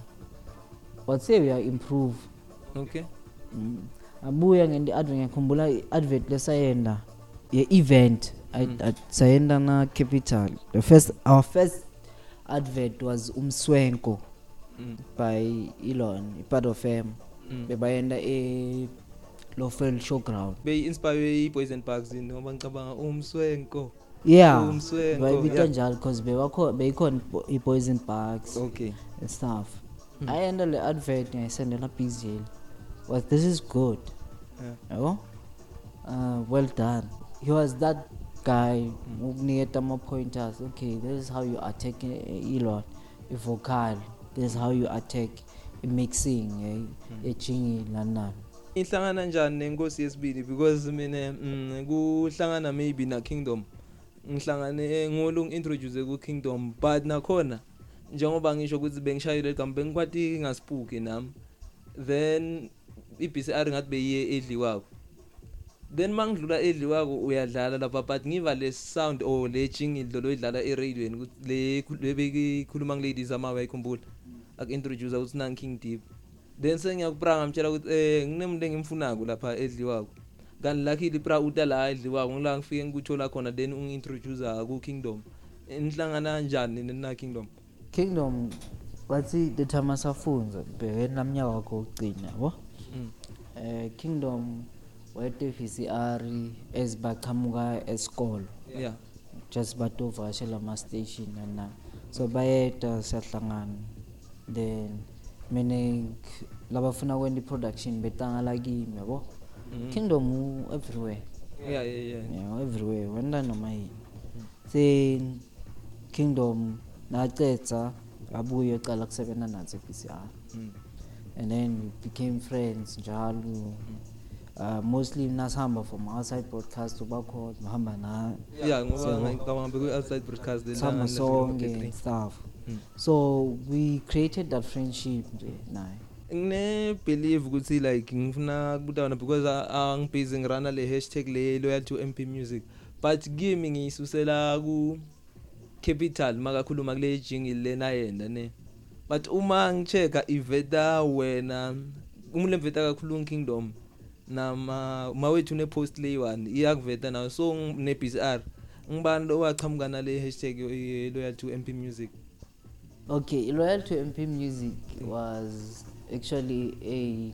wathe uya-improve okay Mm. abuya ngende advert ngiyakhumbula i-advert lesayenda ye-event I- Mm. I- sayenda na capital the first our first advert was umswenko Mm. by elon ipart of em Mm. bebayenda e-lofel showground. Beyi-inspire i-boys and parks ngoba ngicabanga umswenko. Yeah. Umswenko bayibita njalo because beyikhona i-poison parks okay. and stuff. Mm. ayenda le advert ngayisendela bigzil was this is good. Yeah. yabo uh, well done. He was that guy Mm. ukuniketa ama-pointers. Okay this is how you attack uh, elon i-vocal this is how you attack i-mixing Mm. ejingile nani nani ihlangana njani nenkosi yesibili? Because mina mm, kuhlangana maybe na kingdom. Ngihlangane ngolo ngi-introduce ku-kingdom but nakhona njengoba ngisho ukuthi bengishayile ligama bengikwati ngasipuki nami. Then i-bcr ngathi beyiye edliwako. Then mangidlula edliwako uyadlala lapha but ngiva le sound or le jingle lo oyidlala eradiweni ukuthi le le bekikhuluma ngiladies ama bayikhumbula aku-introduce ukuthi nangi king deep. Then sengiyakupranga ngimtshela ukuthi eh nginemuntu engimfunako lapha edliwako. Kanti lakhile ipra uta la edliwako ngila ngifike ngikuthola khona then ungi-introduce ku kingdom nihlangana kanjani nina kingdom? Kingdom bathi the time asafunza bhekeni namnyaka wakho wokugcina yabo Mm. um kingdom wayete-vcr ezibaqhamuka esikolo. Yeah. Just batovakashela ama-station nani nani so bayeda siyahlangana. Then mina ngi- labafuna kwenta i-production betangala kimi yabo Mhm. kingdom u- everywhere yeah yeah yeah yeah everywhere wenta noma yini then kingdom nacedza abuye ecala kusebenza nathi e-pcr Mm. and then we became friends njalo uh, mostly nasihamba from outside broadcast ubakhona uhamba naye yeah ngoba So- ngicabanga bekwi-outside broadcast le sihamba langa sonke le- and stuff Mm. so we created that friendship nje naye ngine-believe ukuthi like ngifuna kubuta wona because a- angibhizi ngirana le hashtag le loyal to mp music. But kimi ngiyisusela ku capital makakhuluma kule jingle lena yenda ne. But uma ngichecka iveta wena umuntu lemveta kakhulu kingdom nama mawethu ne-post le one iyakuveta nayo. So ne-bcr ngibani lo waqhamuka nale hashtag yo- ye- loyal to mp music? Okay loyal to mp music was actually a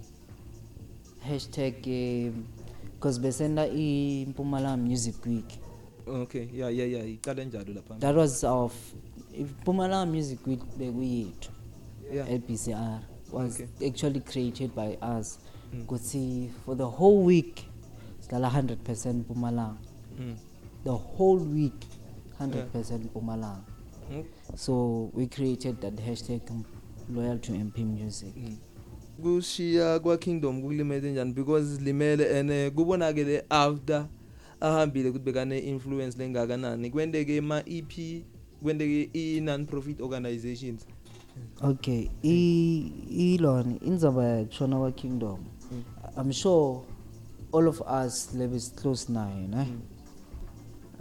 hashtag because besenda impumalanga music week okay yeah yeah yeah iqale njalo lapha that was our impumalanga music week bekuyethu yeah LPCR was Okay. actually created by us Mm. ukuthi for the whole week sidlala 100% Mpumalanga mm. the whole week 100% Mpumalanga Mm. So we created that hashtag um, loyal to MP music. Mm. kushiya kwa-kingdom kulimele njani? Because limele and eh, kubonakele after ahambile ukuthi bekane-influence lengakanani. Kwenteke ma-ep kwenteke i-non-profit organizations. Okay i ilona indzaba yakutshona kwa kingdom. Mm. i'm sure all of us lebes close naye ne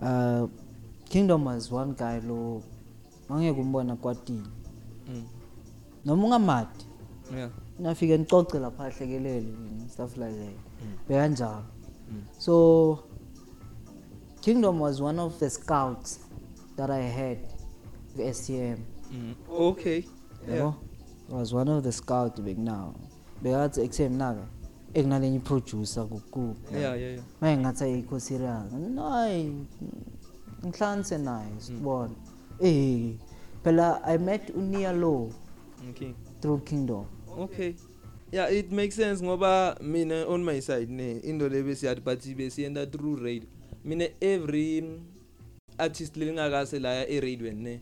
uh kingdom was one guy lo angeke umbona kwatini. Mm. noma ungamadi yeah. nafike nicoce lapha ahlekelele and stuff like that Mm. bekanjalo. So kingdom was one of the scouts that i had ku-stm Mm. okay. Yabo yeah. Was one of the scout bekunawo bekathi ekusemnaka ekunalenye iproducer kuku yeah yeah yeah. Maye ngathi ayikho serious nayi ngihlanganise naye sibona eh phela i met unia law okay. through kingdom. Okay. Yeah it makes sense ngoba mina on my side ne into le besiyathi but besiyenda through radio mina every artist lelingakase la e-radio ne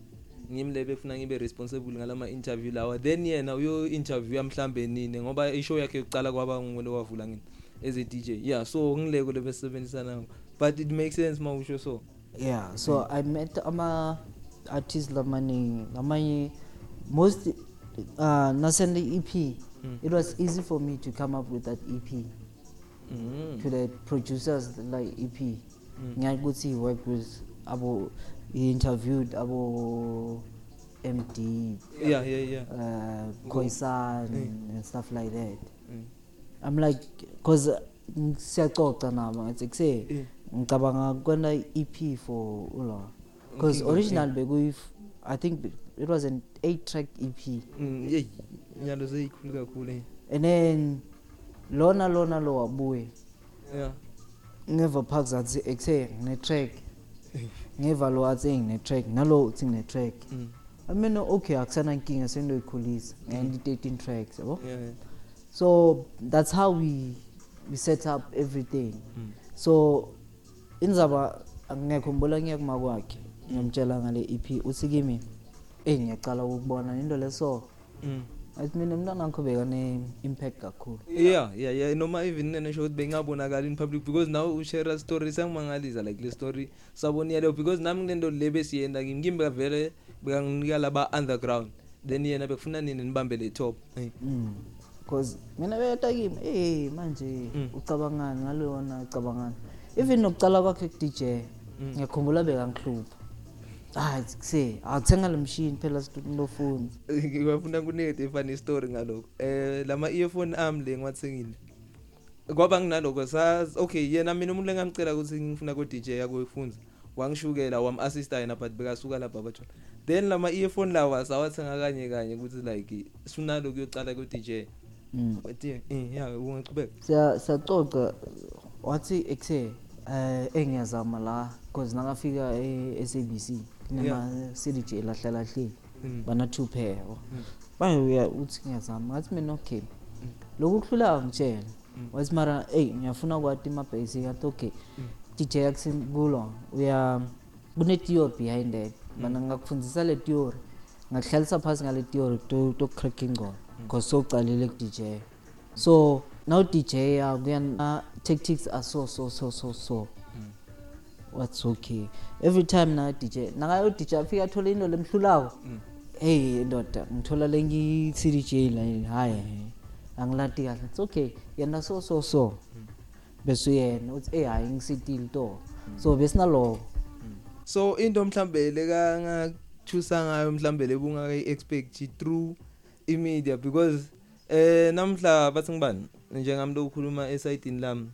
ngimi le befuna ngibe responsible ngalama interview lawa. Then yena uyo interview mhlambe nini ngoba ishow yakhe yokuqala kwaba ngumuntu owavula ngini as a DJ yeah so ngileko le besebenzisana. But it makes sense mawusho so. Yeah so i met ama artists lamaningi ngamanye most uh nasende ep Mm. it was easy for me to come up with that ep mm. to the producers like ep Mm. ngiyazi ukuthi he worked with abo he interviewed abo md yeah yeah yeah uh khoisan Mm. and stuff like that Mm. i'm like cause siyacoca nabo ngathi kuse Eh. ngicabanga kwena ep for ulo because original eh. bekuyi i think it was an 8 track ep Mm, yeyi nyalo seyikhulu kakhulu eh. and then lona lona lo wabuye yeah ngeva park zathi ekuse ngine track <laughs> ngeva lo athi ngine track nalo uthi ngine track mm. i mean okay akusana inkinga sendoyikhulisa ngendi 13 tracks yabo yeah, yeah. so that's how we we set up everything Mm. so inzaba ngiyakhumbula ngiyakuma kwakhe ngiyamtshela ngale EP uthi kimi eh ngiyaqala ukubona into leso Mm. athi mina mntana ngikho beka ne impact kakhulu yeah yeah yeah noma even nene show ukuthi bengabonakala in public because now ushare story sangimangalisa like le story sabonile leyo because nami nginento le besiyenda kimi kimi bekavele bekanginika laba underground then yena bekufuna nini nibambe le top Eh. mm because mina beta kimi eh manje Mm. ucabangani ngalona ucabangani even nokucala kwakhe ku DJ Mm. ngiyakhumbula bekangihlupha ah kuse awuthenga le machine phela silofunza ngibafuna kunike funny story ngalokho. Eh lama earphone ami le ngiwathengile kwaba nginaloko sazi okay yena mina umuntu engamcela ukuthi ngifuna ko DJ yakufunza wangishukela wam assista yena but bekasuka lapha bathona then lama earphone lawa sawathenga kanye kanye ukuthi like sunalo kuyocala ko DJ mm. But yeah eh, yeah ungachubeka siya siyaxoxa wathi ekuse eh engiyazama la because nakafika e-SABC nema CDJ lahla lahle Mm. bana two pair yabo. baye uya uthi ngiyazama ngathi mina okay lokhu kuhlula ngitshela Mm. wathi mara hey ngiyafuna kwathi ima basic ngathi okay Mm. DJ yakusimbulo uya kune theory behind Mm. bana ngakufundisa le theory ngakuhlalisa phansi ngale theory to to crack ingqondo Mm. because sokucalile ku DJ so now DJ ya kuyana tactics are so so so so so Mm. what's okay every time na DJ nakayo DJ afika athola into lemhlulako Mm. hey ndoda ngithola lengi CDJ la hayi angilati kahle. It's okay yena so so so. Bese yena uthi hey hayi ngisitile to. So besinalo so into mhlambe leka ngachusa ngayo mhlambe lebunga expect through imedia because eh namhla bathi ngibani njengami lokukhuluma esayidini lami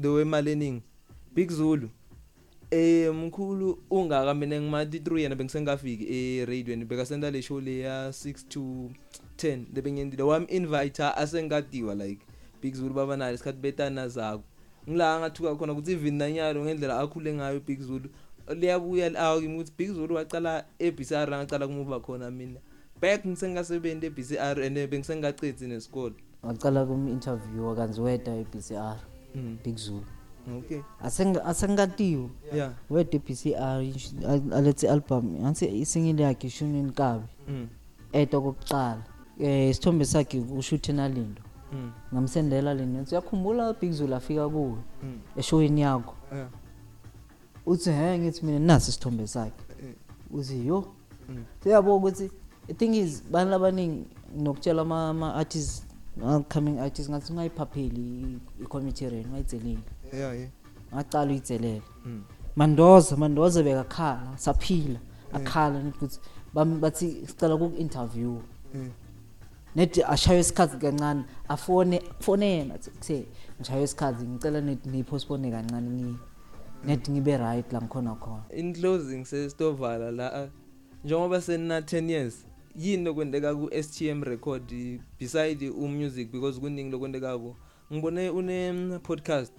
the way malening big zulu. Eh mkhulu ungaka mina ngimathi through yena bengisengafiki e radio bekasenda le show le ya 6 to 10 lebengiyendile wami invite asengadiwa like big zulu baba nayo isikhathi betana zakho ngila ngathuka khona ukuthi even nanyalo ngendlela akhule ngayo big zulu liyabuya awu kimi ukuthi big zulu waqala eBCR ngaqala kumuva khona mina. Back ngisengasebenzi eBCR and bengisengaqedzi nesikole. Waqala kum interview wakanziweda eBCR mm. Big Zulu okay. Asenga asengatiwe. Yeah. Wede eBCR alethe album yansi isingile yakhe Shunini Kabi mm. eto kokuqala. Eh isithombe sakhe ushuthe nalindo. Mm. ngamsendela lento ngithi uyakhumbula Big Zulu afika kuwe Mm. eshowini yakho. Yeah. Uthi he ngithi mina nasi isithombe sakhe. Eh. uthi yo. Mm. siyabo ukuthi i think is bani abaningi nokutshela ama ama artists upcoming artists ngathi ungayiphapheli i-commentary ungayitseleli yeah yeah ngacala uyitselela mm. mandoza mandoza bekakhala saphila akhala nithi ukuthi bathi sicela ku-interview Mm. net ashaye isikhathi kancane afone fonena kuse ngishaye isikhathi ngicela net nipostpone kancane ngi net ngibe right la ngikhona khona. In closing sesitovala la njengoba senina 10 years yini lokwendeka ku STM record beside umusic because kuningi lokwendeka ku ngibone une podcast.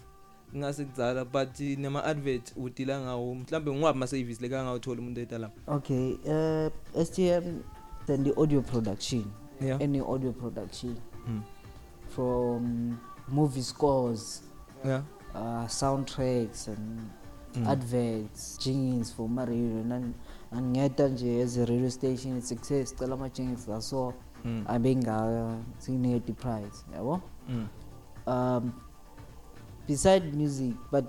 Ngase kudzala but nema advert udila ngawo mhlambe ngwabi ma service leka ngawuthola umuntu etala okay uh STM then the audio production yeah any audio production mm. from movie scores yeah uh soundtracks and Mm. adverts jingles for ma radio nan angiyeta nje as a radio station success cela ama jingles ngaso Mm. abenga sine the price yabo Mm. um beside music but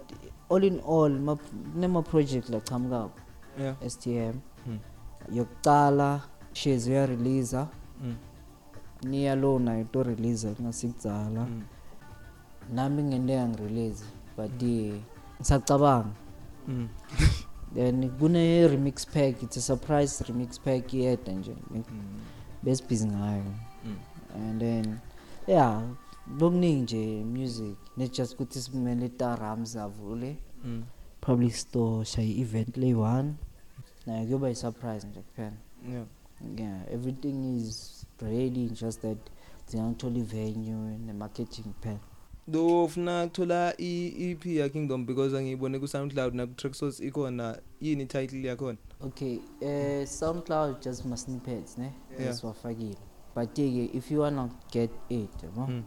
all in all ma nema project la qhamuka yeah STM Mm. yokuqala shares uya release Mm. niya lo nayo to release kungasikudzala Mm. nami ngendeka ngirelease but eh, ngisacabanga Mm. <laughs> then kune remix pack it's a surprise remix pack yedwa nje Mm. besibhizi ngayo Mm. and then yeah lokuningi nje music not just ukuthi simele tarams avule Mm. probably store shay event lay one nayo kuyoba i-surprise nje kuphela. Yeah. Yeah everything is ready just that zingangithola i-venue ne-marketing kuphela. Do ufuna kuthola i-EP ya Kingdom because angiyibone ku SoundCloud na ku Traxsource ikhona yini title yakhona? Okay uh, soundcloud just ma snippets ne? Yeah. esiwafakile but ke if you wanna get it yabo Mm.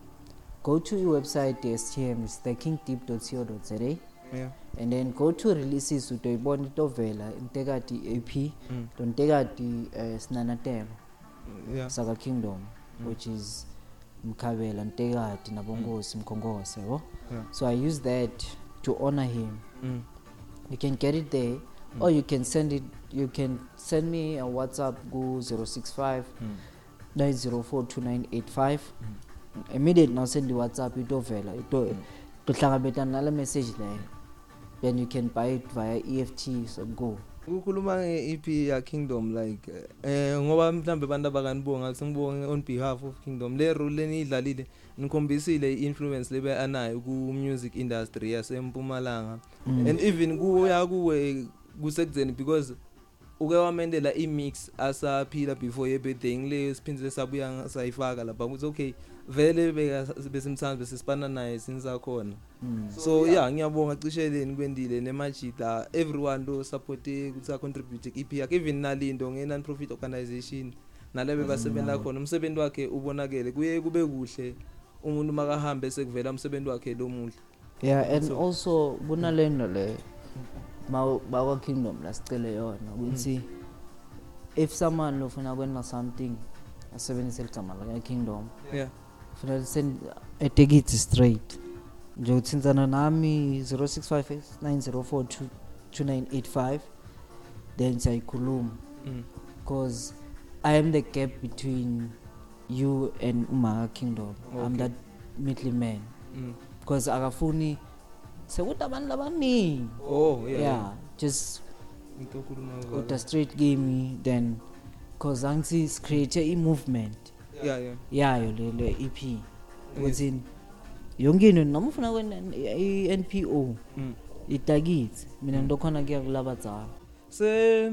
Go to i-website ye-stm is thekingdeep.co.za yeah and then go to releases utoyibona itovela intekati ap Mm. tontekati uh, sinanatema yeah saka kingdom Mm. which is mkhabela ntekati nabongosi mkhongosi yabo yeah so i use that to honor him mm. you can get it there Mm. or you can send it you can send me a whatsapp ku 065 Mm. 9042985 immediate now send i-whatsapp itovela ito Mm. tohlangabetana nale message leyo then you can buy it via eft so go ukukhuluma nge-EP ya Kingdom like eh ngoba mhlambe abantu abakanibonga singibonge on behalf of Kingdom le role lenidlalile nikhombisile i-influence lebe anayo ku music industry yasempumalanga Mm. and even kuya kuwe kusekuzeni because uke wamendela i-mix asaphila before ye-birthday ngile siphindile sabuya sayifaka lapha ukuthi okay vele besimthanda besisipana naye sinisakhona Mm. so yeah. ngiyabonga cisheleni kwendile nemajida everyone lo support ukuthi a contribute EP yakhe even nalindo nge non profit organization nalebe basebenza khona. Umsebenzi wakhe ubonakele kuye kube kuhle umuntu makahambe sekuvela umsebenzi wakhe lomuhle yeah and So- also kunalento le bakwa kingdom la sicele yona ukuthi if someone lofuna kwenza something asebenzise ligama laka kingdom yeah. Etekiti straight. Nje uthintsana nami 065890422985 then siyayikhuluma. Mm. because i am the gap between you and umaka kingdom. I'm Okay. that middleman Mm. because akafuni sekuthi abantu labaningi oh yeah, yeah, yeah just uta straight game then cause angithi sicreate i-movement. Yeah yayo le le EP ukuthi yonke into noma ufuna kwena i-NPO mm. idakithi mina ndokhona kuya kulabadzala se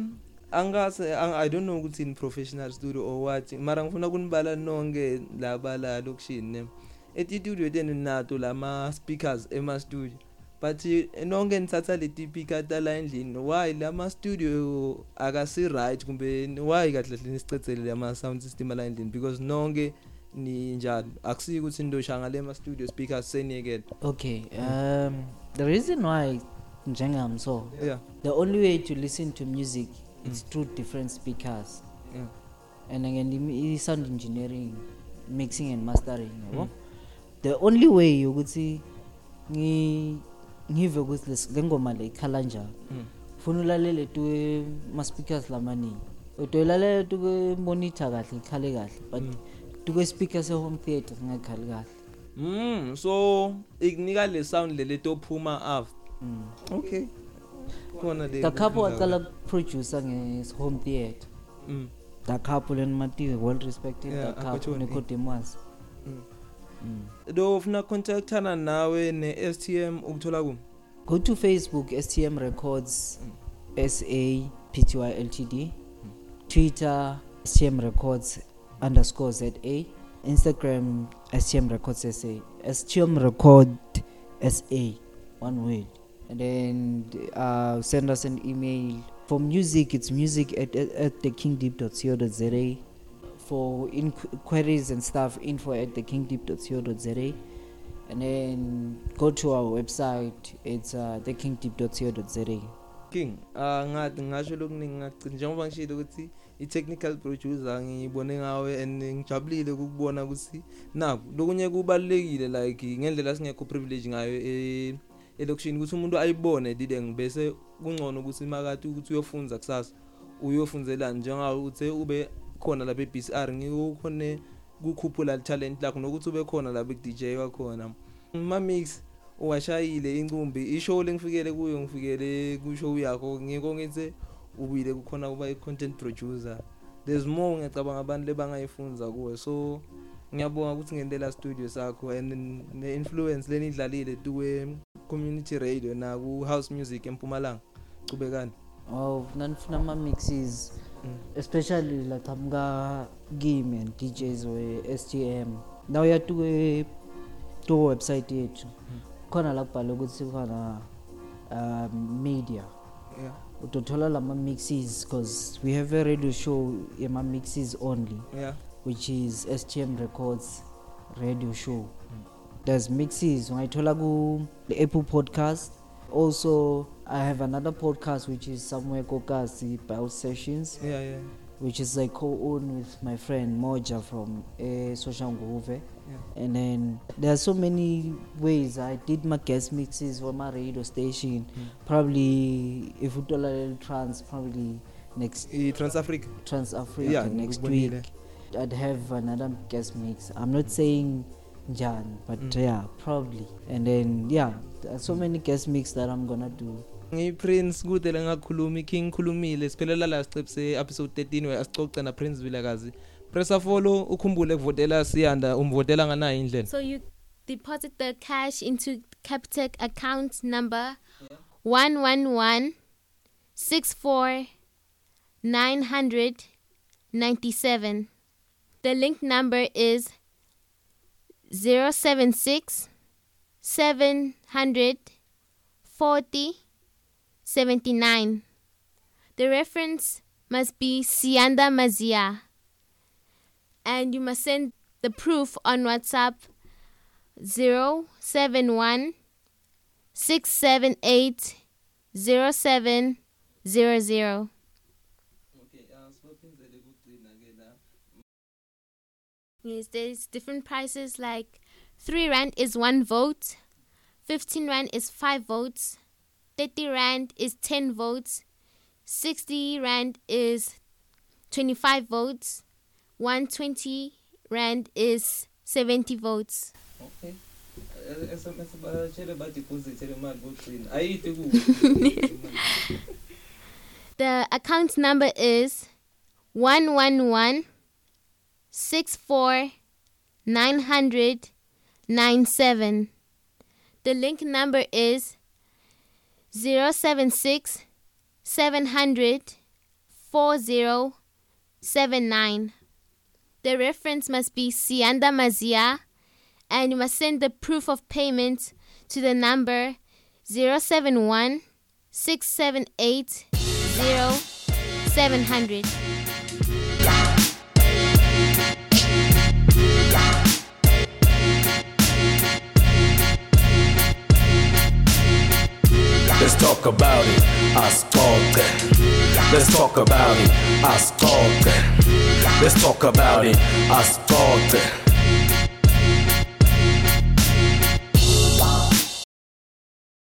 angase ang, i don't know ukuthi in professional studio or what mara ngifuna kunibala nonke laba la lokushini etitudio tenu nato lama speakers ema studio but eh, nonke nithatha leti speaker tala endlini why lama studio akasi right kumbe why kahle kahle nisicecele lama sound system la endlini? Because nonke ni njalo akusiki ukuthi ndoshanga lema studio speakers seniyekela okay um the reason why njengam so yeah. the only way to listen to music is through different speakers. Yeah. And again i- i-sound engineering mixing and mastering yabo? The only way yokuthi ngi ngive ukuthi les- le ngoma le ikhala njani mm. funa ulalele tu ma-speakers lamaningi utoyilalela tu monitor kahle ikhale kahle but Mm. tu kwe-speaker se-home theatre singakhali kahle Mm, so ikunika le sound lele tophuma after. mm. Okay. Khona le. kakhapo wacala kuproducer nge-home theatre Mm. da couple and mati well respected Yeah, da lo ufuna contactana nawe ne-stm ukuthola kum. Go to facebook stm records sa pty ltd twitter stm records underscore za instagram stm records sa stm record sa one word. And then uh, send us an email. For music it's music at, at, at thekingdeep.co.za for inquiries and stuff info at thekingdeep.co.za and then go to our website it's uh, thekingdeep.co.za king angathi ngasho lokuningi ngagcina njengoba ngishilo ukuthi i-technical producer ngiyibone ngawe and ngijabulile ukubona ukuthi naku lokunye kubalulekile like ngendlela singekho privilege ngayo e- elokishini ukuthi umuntu ayibone dideng bese kungcono ukuthi makati ukuthi uyofunza kusasa uyofunzelani njengawo uthe ube khona lapha e-BCR ngikukhone kukhuphula talent lakho nokuthi ube khona lapha ku-DJ wakhona. Mamix uwashayile incumbi ishow lengifikele kuyo ngifikele kushow yakho ngiko ngithi ubuyile kukhona kuba i-content producer. There's more ngiyacabanga abantu lebangayifunza kuwe. So ngiyabonga ukuthi ngendlela studio sakho and ne-influence lenidlalile tuwe community radio na ku-house music empumalanga. Cubekani oh nanifuna ama-mixes. Mm. especially laqhamuka kimi and djs we-stm naw yatuke to-website yethu khona la kubhalwe ukuthi khona um, media. Yeah. Utothola lama-mixes because we have a radio show yama-mixes only yeah. which is stm records radio show. There's mixes. Ungayithola ku-apple podcast. Also i have another podcast which is somewhere kokasi bio sessions yeah yeah. which is i co-own with my friend moja from uh, social nguve. Yeah. And then there are so many ways. I did my guest mixes for my radio station. Mm. probably if utolalele trans probably next i-trans africa. Trans africa yeah next week i'd have another guest mix. I'm not saying njani but Mm. yeah probably. And then yeah there are so many guest mix that i'm gonna do. Ngiyiprince kude lengakhuluma iking khulumile. Siphelela la siqebu se-episode 13 we-asicoce na-prince vilakazi. Pressa follow ukhumbule kuvotela siyanda umvotela nganayo indlela. So you deposit the cash into Capitec account number one one one six four nine hundred ninety seven. The link number is zero seven six seven hundred forty seventy nine. The reference must be Sianda Mazia and you must send the proof on WhatsApp 071 678 0700. Yes, there's different prices like 3 Rand is 1 vote, 15 Rand is 5 votes, 30 Rand is 10 votes, 60 Rand is 25 votes, 120 Rand is 70 votes. okay. Sms batshele badepositele imali kogcina ayithi kuwe. <laughs> The account number is 111 64 900 97. The link number is 076 700 4079. The reference must be Sianda Mazia and you must send the proof of payment to the number 071 678 0700. Let's talk about it. Ascolta. Let's talk about it. Ascolta. Let's talk about it. Ascolta.